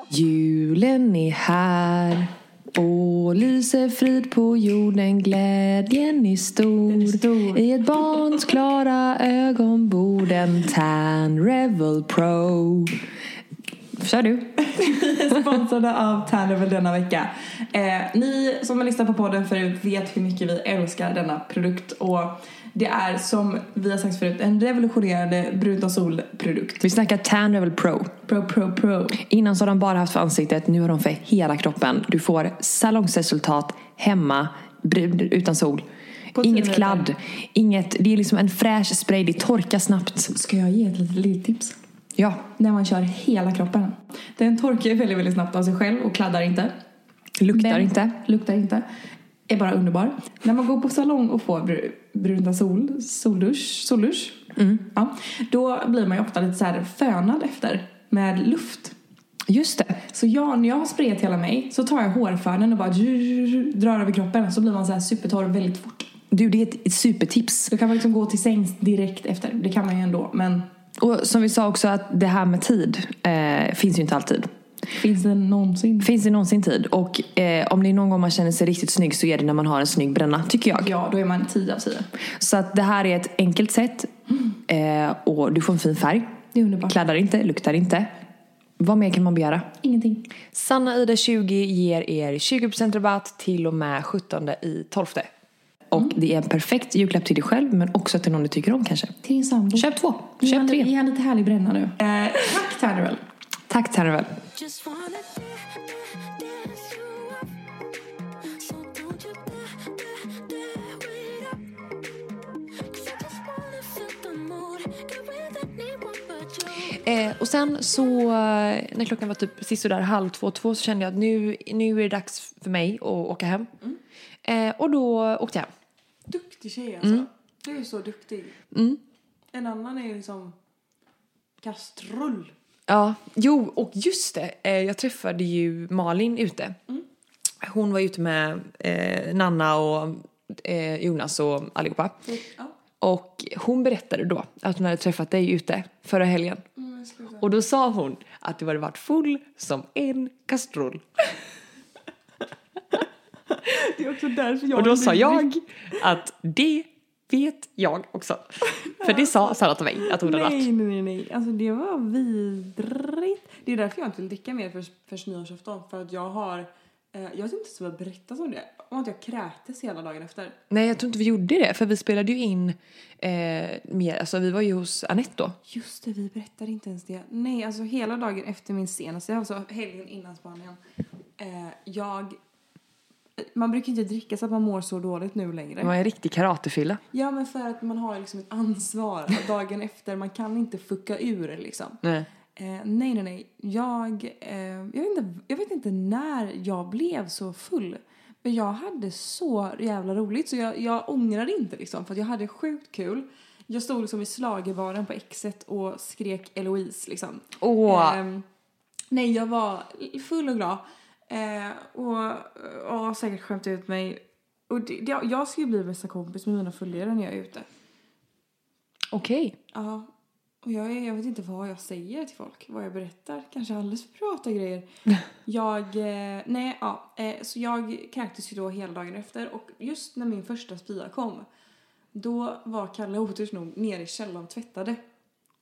Julen är här och lyser frid på jorden. Glädjen är stor. I ett barns klara ögon bor en Tan Revel Pro. Kör du. Sponsrade av Tannevel denna vecka. Eh, ni som har lyssnat på podden förut vet hur mycket vi älskar denna produkt. Och det är som vi har sagt förut en revolutionerande brun sol-produkt. Vi snackar Tan Revel Pro. Pro, pro, pro. Innan så har de bara haft för ansiktet, nu har de för hela kroppen. Du får salongsresultat hemma, brun, utan sol. På Inget kladd, inget, det är liksom en fräsch spray, det torkar snabbt. Ska jag ge ett litet litet-tips? Ja, När man kör hela kroppen. Den torkar väldigt, väldigt snabbt av sig själv och kladdar inte. luktar Men- inte. Luktar inte. Är bara underbar. När man går på salong och får bruna sol, soldusch, soldusch ja, då blir man ju ofta lite så här fönad efter med luft. Just det. Så jag, när jag har sprayat hela mig så tar jag hårfönen och bara drar över kroppen så blir man så här supertorr väldigt fort. Du, det är ett supertips. Då kan man liksom gå till sängs direkt efter. Det kan man ju ändå, men Och som vi sa också att det här med tid eh, finns ju inte alltid. Finns det någonsin? Finns det någonsin tid? Och eh, om det är någon gång man känner sig riktigt snygg så är det när man har en snygg bränna, tycker jag. Ja, då är man 10 av 10. Så att det här är ett enkelt sätt eh, och du får en fin färg. Det är underbart. Kladdar inte, luktar inte. Vad mer kan man begära? Ingenting. Sanna Ida 20 ger er 20% rabatt till och med 17 i 12. Och det är en perfekt julklapp till dig själv men också till någon du tycker om kanske. Till din sambo. Köp två, köp tre. Ge han lite härlig bränna nu. Eh, tack Tannerell. Tack you. Eh, och sen så eh, när klockan var typ sisådär halv två, två så kände jag att nu, nu är det dags för mig att åka hem. Eh, och då åkte jag hem. Duktig tjej alltså. Du är så duktig. En annan är ju liksom... kastrull. Ja, jo, och just det. Eh, jag träffade ju Malin ute. Hon var ute med eh, Nanna och eh, Jonas och allihopa. Ja. Och hon berättade då att hon hade träffat dig ute förra helgen. Och då sa hon att du hade varit full som en kastrull. Det är också därför jag Och då sa jag att det vet jag också. För det sa Sara till mig att hon hade varit. nej, nej, nej. Alltså det var vidrigt. Det är därför jag inte vill dricka mer för, för nyårsafton. För att jag har, eh, jag vet inte vad jag berättat om det. Om att jag kräktes hela dagen efter. Nej, jag tror inte vi gjorde det. För vi spelade ju in eh, mer. Alltså vi var ju hos Anette då. Just det, vi berättade inte ens det. Nej, alltså hela dagen efter min senaste, alltså helgen innan Spanien. Eh, jag, man brukar inte dricka så att man mår så dåligt nu längre. Var en riktig karatefylla. Ja, men för att man har liksom ett ansvar dagen efter. Man kan inte fucka ur liksom. Nej. Eh, nej, nej, nej. Jag, eh, jag, vet inte, jag vet inte när jag blev så full. Men jag hade så jävla roligt så jag, jag ångrar inte liksom. För jag hade sjukt kul. Jag stod liksom i slagerbaren på Exet och skrek Eloise liksom. Åh. Ehm, nej, jag var full och glad. Eh, och och har säkert skämt ut mig. Och det, det, jag ska ju bli bästa kompis med mina följare när jag är ute. Okej. Ja. Och jag, är, jag vet inte vad jag säger till folk, vad jag berättar. Kanske alldeles för prata grejer. jag, eh, nej, ja. Eh, så jag kräktes ju då hela dagen efter och just när min första spya kom då var Kalle otur nog nere i källaren och tvättade.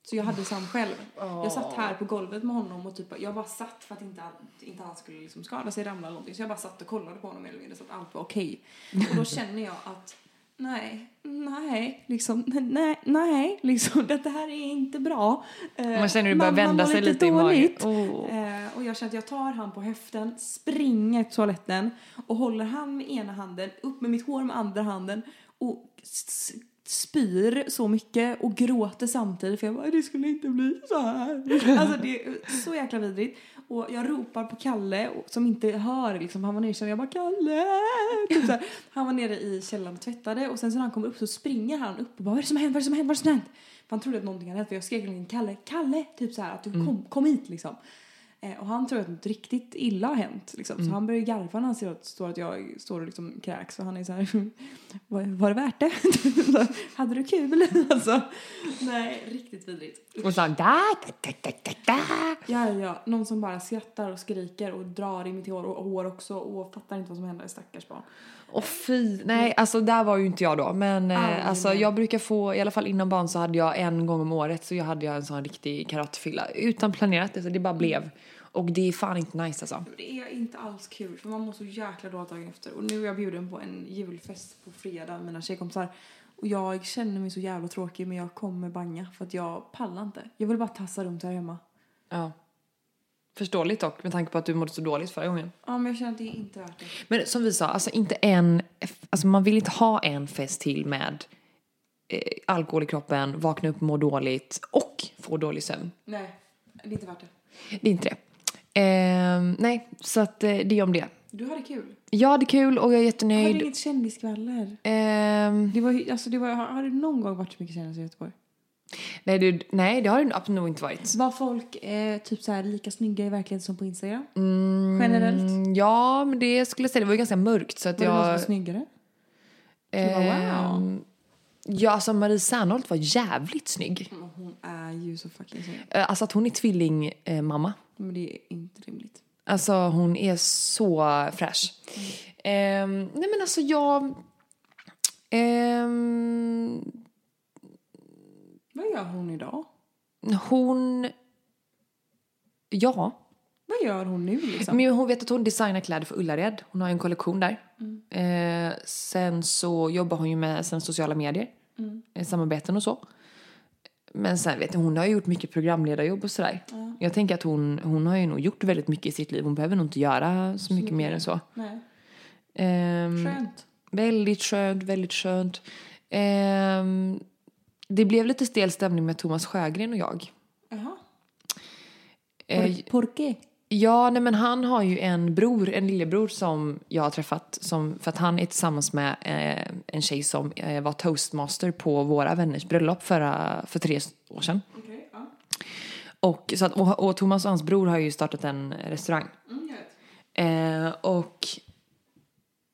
Så jag hade Sam själv. Jag satt här på golvet med honom och typ, jag bara satt för att inte, han- inte han skulle liksom skada sig, ramla eller någonting. Så jag bara satt och kollade på honom mer eller mindre så att allt var okej. Och då känner jag att nej, nej, liksom, nej, nej, liksom, det här är inte bra. Eh, Man känner hur det börjar vända sig lite i magen. dåligt. Åh. Eh, och jag känner att jag tar han på höften, springer till toaletten och håller han med ena handen, upp med mitt hår med andra handen och spyr så mycket och gråter samtidigt för jag bara det skulle inte bli så här. Alltså det är så jäkla vidrigt. Och jag ropar på Kalle som inte hör liksom, han var nere jag bara Kalle! Typ så här. Han var nere i källaren och tvättade och sen så när han kommer upp så springer han upp och bara vad är det som hänt, vad är det som hänt, vad är det som hänt? För han trodde att någonting hade hänt för jag skrek hela Kalle, Kalle! Typ så här att du kom, kom hit liksom. Eh, och han tror att något riktigt illa har hänt. Liksom. Så han börjar garva när han ser att, står att jag står och liksom kräks. Och han är så här, var, var det värt det? Hade du kul? alltså, nej, riktigt vidrigt. Och så da, da, da, da, da, da. Ja, ja, någon som bara skrattar och skriker och drar i mitt hår och hår också och fattar inte vad som händer, stackars barn. Åh fy, nej alltså där var ju inte jag då men eh, alltså jag brukar få, i alla fall inom barn så hade jag en gång om året så jag hade jag en sån riktig karatefylla utan planerat, alltså det bara blev. Och det är fan inte nice alltså. Det är inte alls kul för man mår så jäkla dåligt dagen efter. Och nu är jag bjuden på en julfest på fredag med mina tjejkompisar. Och jag känner mig så jävla tråkig men jag kommer banga för att jag pallar inte. Jag vill bara tassa runt här hemma. Ja. Förståeligt dock med tanke på att du mådde så dåligt förra gången. Ja men jag känner att det är inte värt det. Men som vi sa, alltså inte en, alltså man vill inte ha en fest till med eh, alkohol i kroppen, vakna upp må dåligt och få dålig sömn. Nej, det är inte värt det. Det är inte det. Ehm, nej, så att eh, det är om det. Du hade kul. Jag hade kul och jag är Jag hade jättenöjd. inget kändisskvaller. Ehm, Det var, alltså, det var, har det någon gång varit så mycket kändisar i Göteborg? Nej, det, nej, det har det absolut nog inte varit. Var folk eh, typ så här lika snygga i verkligheten som på Instagram? Generellt? Mm, ja, men det skulle jag säga, det var ju ganska mörkt så att Var det någon som var jag... snyggare? Du bara, wow. ehm, Ja, alltså Marie Serneholt var jävligt snygg. Hon är ju så fucking snygg. Eh, Alltså att hon är tvillingmamma. Eh, mamma. Men det är inte rimligt. Alltså hon är så fräsch. Ehm, nej men alltså jag... ehm, Vad gör hon idag? hon... Ja. Vad gör hon nu liksom? Men hon vet att hon designar kläder för Ullared. Hon har ju en kollektion där. Eh, sen så jobbar hon ju med sina sociala medier. Eh, samarbeten och så. Men sen vet jag, hon har ju gjort mycket programledarjobb och sådär. Jag tänker att hon, hon har ju nog gjort väldigt mycket i sitt liv. Hon behöver nog inte göra så mycket mer än så. Nej. Ehm, Skönt. Väldigt skönt, väldigt skönt. Ehm, det blev lite stel stämning med Thomas Sjögren och jag. Jaha. Eh, Por qué? ja, nej men han har ju en bror, en lillebror som jag har träffat. Som, för att han är tillsammans med eh, en tjej som eh, var toastmaster på våra vänners bröllop förra, för tre år sedan. Okej, ja. Och, så att, och, och Thomas och hans bror har ju startat en restaurang. Eh, och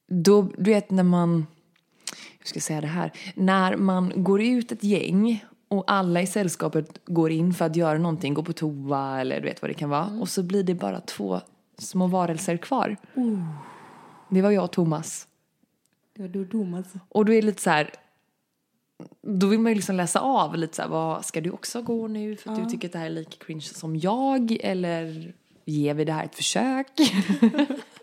då, du vet när man, hur ska jag säga det här? När man går ut ett gäng och alla i sällskapet går in för att göra någonting, gå på toa eller du vet vad det kan vara. Och så blir det bara två små varelser kvar. Det var jag och Thomas. Det var du Thomas. Och då är det lite så här, då vill man ju liksom läsa av lite så här, vad, ska du också gå nu för att du tycker att det här är lika cringe som jag? Eller ger vi det här ett försök?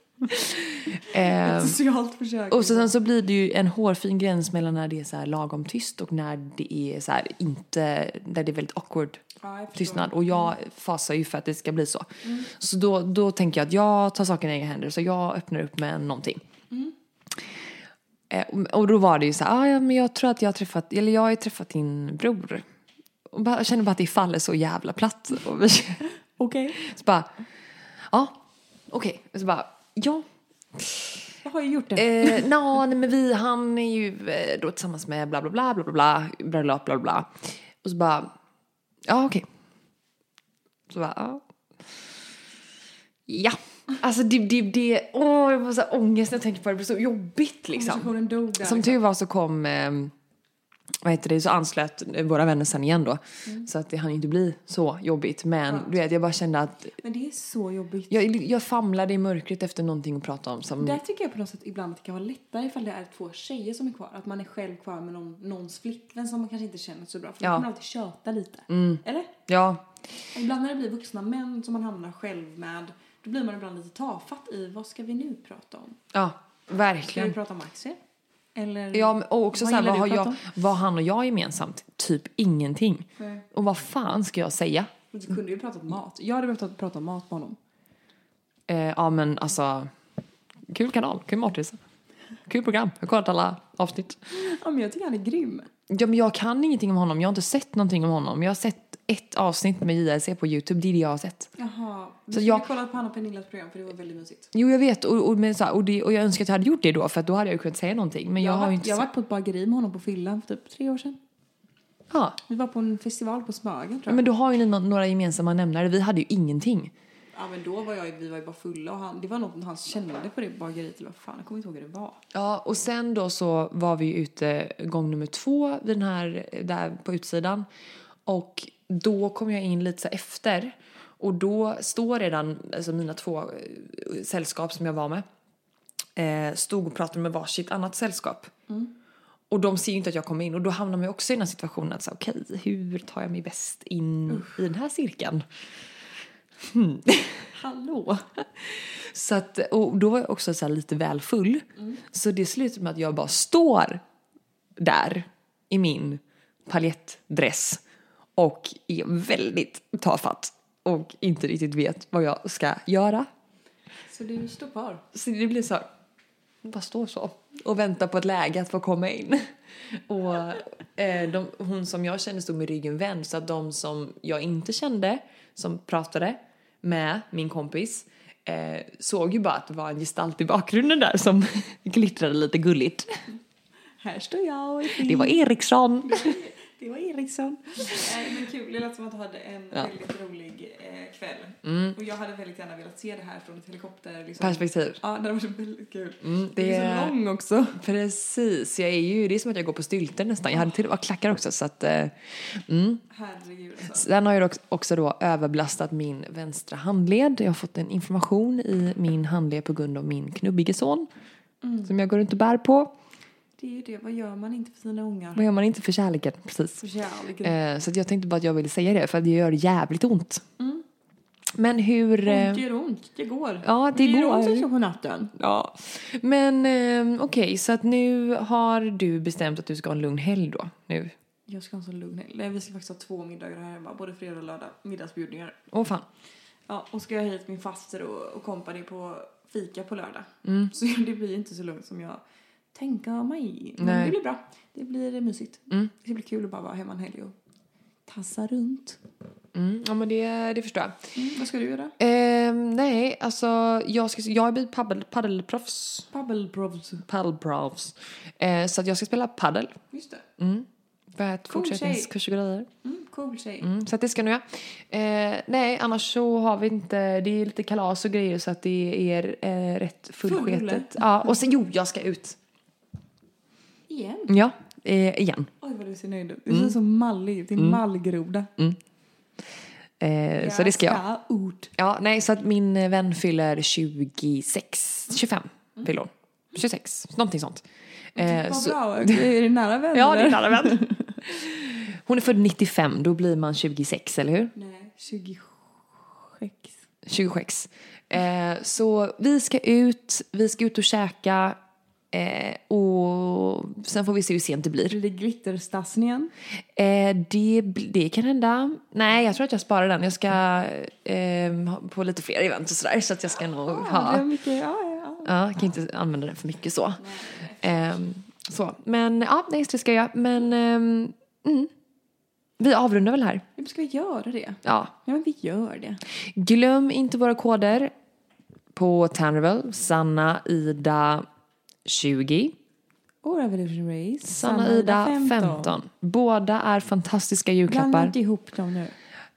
Ehm, Socialt försök. och sen så blir det ju en hårfin gräns mellan när det är så här lagom tyst och när det är så här inte, där det är väldigt awkward Ja, tystnad. Och jag fasar ju för att det ska bli så. Så då, då tänker jag att jag tar saken i egna händer så jag öppnar upp med någonting. Eh, och- då var det ju så här, ah, ja men jag tror att jag har träffat, eller jag har ju träffat din bror. Och bara, jag känner bara att det faller så jävla platt. Okej. så bara, ja, okej. Och Så bara, ja, Jag har ju gjort det. Eh, nå, nej, men vi, han är ju eh, då tillsammans med bla bla bla bla bla bla bla bla bla bla. Och så bara, ja okej. Så bara, ja. Ja, alltså det, det, det, åh jag får så här ångest när jag tänker på det, det blir så jobbigt liksom. Som liksom. tur var så kom, eh, vad heter det, så anslöt våra vänner sen igen då. Så att det hann inte bli så jobbigt. Men du vet, jag bara kände att Men det är så jobbigt. jag, jag famlade i mörkret efter någonting att prata om. Som, Där tycker jag på något sätt ibland att det kan vara lättare ifall det är två tjejer som är kvar. Att man är själv kvar med någon, någons flickvän som man kanske inte känner så bra. För Ja. man alltid köta lite. Eller? ja, Och ibland när det blir vuxna män som man hamnar själv med. Då blir man ibland lite tafatt i vad ska vi nu prata om? ja, Ska vi verkligen. prata om aktier? Eller Ja, och också vad så här, vad, har jag, vad han och jag gemensamt? Typ ingenting. Nej. Och vad fan ska jag säga? Du kunde ju prata om mat. Jag hade behövt prata om mat med honom. Eh, ja men alltså, kul kanal, kul matresa. Kul program, jag har kollat alla avsnitt. Ja, men jag tycker han är grym. Ja, men jag kan ingenting om honom, jag har inte sett någonting om honom. Jag har sett ett avsnitt med JLC på YouTube, det är det jag har sett. Jaha. Vi Så jag- kolla på Hanna och Pernillas program för det var väldigt mysigt. Jo jag vet och, och, men, så här, och, det, och jag önskar att jag hade gjort det då för då hade jag ju kunnat säga någonting. Men jag, Jag, har har inte jag har varit på ett bageri med honom på fyllan för typ tre år sedan. Ja, Vi var på en festival på Smögen tror jag. men då har ju ni nå- några gemensamma nämnare, vi hade ju ingenting. Ja men då var jag, vi var ju bara fulla och han, det var något han kände på det bageriet eller vad fan, jag kommer inte ihåg hur det var. Ja, och sen då så var vi ute gång nummer två vid den här, där på utsidan. Och då kom jag in lite så efter. Och då står redan, alltså mina två eh, sällskap som jag var med, eh, stod och pratade med varsitt annat sällskap. Och de ser ju inte att jag kommer in och då hamnar man ju också i den här situationen att så, okej, hur tar jag mig bäst in i den här cirkeln? Hallå! Så att, och då var jag också så lite väl full. Så det slutar med att jag bara står där i min paljettdress och är väldigt tafatt och inte riktigt vet vad jag ska göra. Så du står kvar? Så det blir så här, bara står så och väntar på ett läge att få komma in. Och eh, de, hon som jag kände stod med ryggen vänd så att de som jag inte kände som pratade med min kompis eh, såg ju bara att det var en gestalt i bakgrunden där som glittrade lite gulligt. Här står jag. Det var Eriksson. Det var Eriksson. Nej men kul, det lät som att du hade en Ja. väldigt rolig eh, kväll. Och jag hade väldigt gärna velat se det här från ett helikopter. Liksom. Perspektiv. Ja, det varit väldigt kul. Mm, Det det är så lång också. Precis, jag är ju, det är som att jag går på stylter nästan. Jag hade till och med klackar också så att eh, mm. Herregud alltså. Sen har jag också då överbelastat min vänstra handled. Jag har fått en inflammation i min handled på grund av min knubbige son. Som jag går runt och bär på. Det är ju det, vad gör man inte för sina ungar? Vad gör man inte för kärleken? Precis. För kärleken. Eh, så jag tänkte bara att jag ville säga det för det gör jävligt ont. Men hur... eh, Ont gör ont, det går. Ja, det gör går. ont också på natten. Ja. Men eh, okej, så att nu har du bestämt att du ska ha en lugn helg då? Nu? Jag ska ha en sån lugn helg. Nej, Vi ska faktiskt ha två middagar här hemma, både fredag och lördag. Middagsbjudningar. Åh fan. Ja, och ska jag hit min faster och, och kompani på fika på lördag. Mm. Så det blir inte så lugnt som jag tänker mig. Men Nej. det blir bra. Det blir mysigt. Mm. Det ska bli kul att bara vara hemma en helg och tassa runt. Mm, ja men det, det förstår jag. Mm, vad ska du göra? Ehm, nej, alltså jag, ska, jag är blivit paddel, paddelproffs. Paddleproffs. Paddelproffs. Eh, så att jag ska spela paddel. Just det. Mm. För att Cool fortsättningskurs och grejer. Mm, Cool tjej. Mm, så att det ska jag nog göra. Eh, nej, annars så har vi inte, det är lite kalas och grejer så att det är eh, rätt Full fullsketet. Ja, och sen jo, jag ska ut. Igen? Ja, eh, igen. Oj vad du ser nöjd ut. Du Mm. ser så mallig ut. Din mallgroda. Eh, så det ska jag. ut. Ja, nej, så att min eh, vän fyller 26, 25 fyller hon. 26, någonting sånt. Eh, Vad så- bra. Är det nära vän? Ja, det är nära vän. Hon är född 95, då blir man 26, eller hur? Nej, 26. 26. Eh, så vi ska ut, vi ska ut och käka eh, och sen får vi se hur sent det blir. Blir det glitterstassningen? Eh, det, det kan hända. Nej, jag tror att jag sparar den. Jag ska eh, på lite fler event och sådär så att jag ska nog det ha. mycket, ja, ja, ja. Ja, jag kan inte använda den för mycket så. Ehm, så. Men ja, nej, det ska jag. Men ehm, mm. vi avrundar väl här. Ja, Ska vi göra det? Ja. Ja, men vi gör det. Glöm inte våra koder på Tannerville. Sanna Ida 20. Och Revolution Race. Sanna Ida 15. Båda är fantastiska Blanda julklappar. inte ihop dem nu.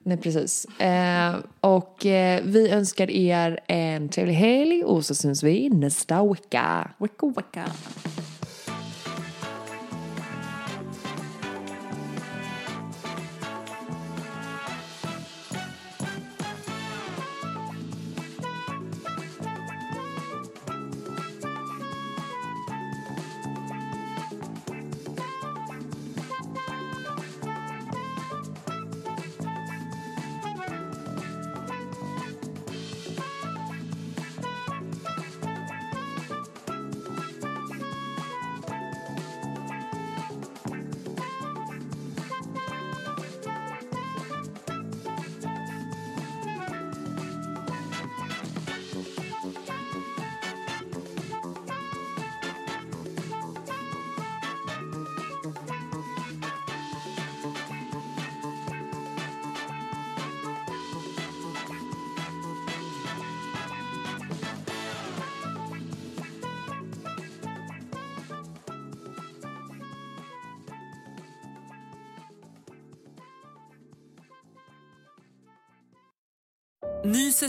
Nej, precis. Eh, och eh, vi önskar er en trevlig helg och så syns vi nästa vecka. Wicka wicka.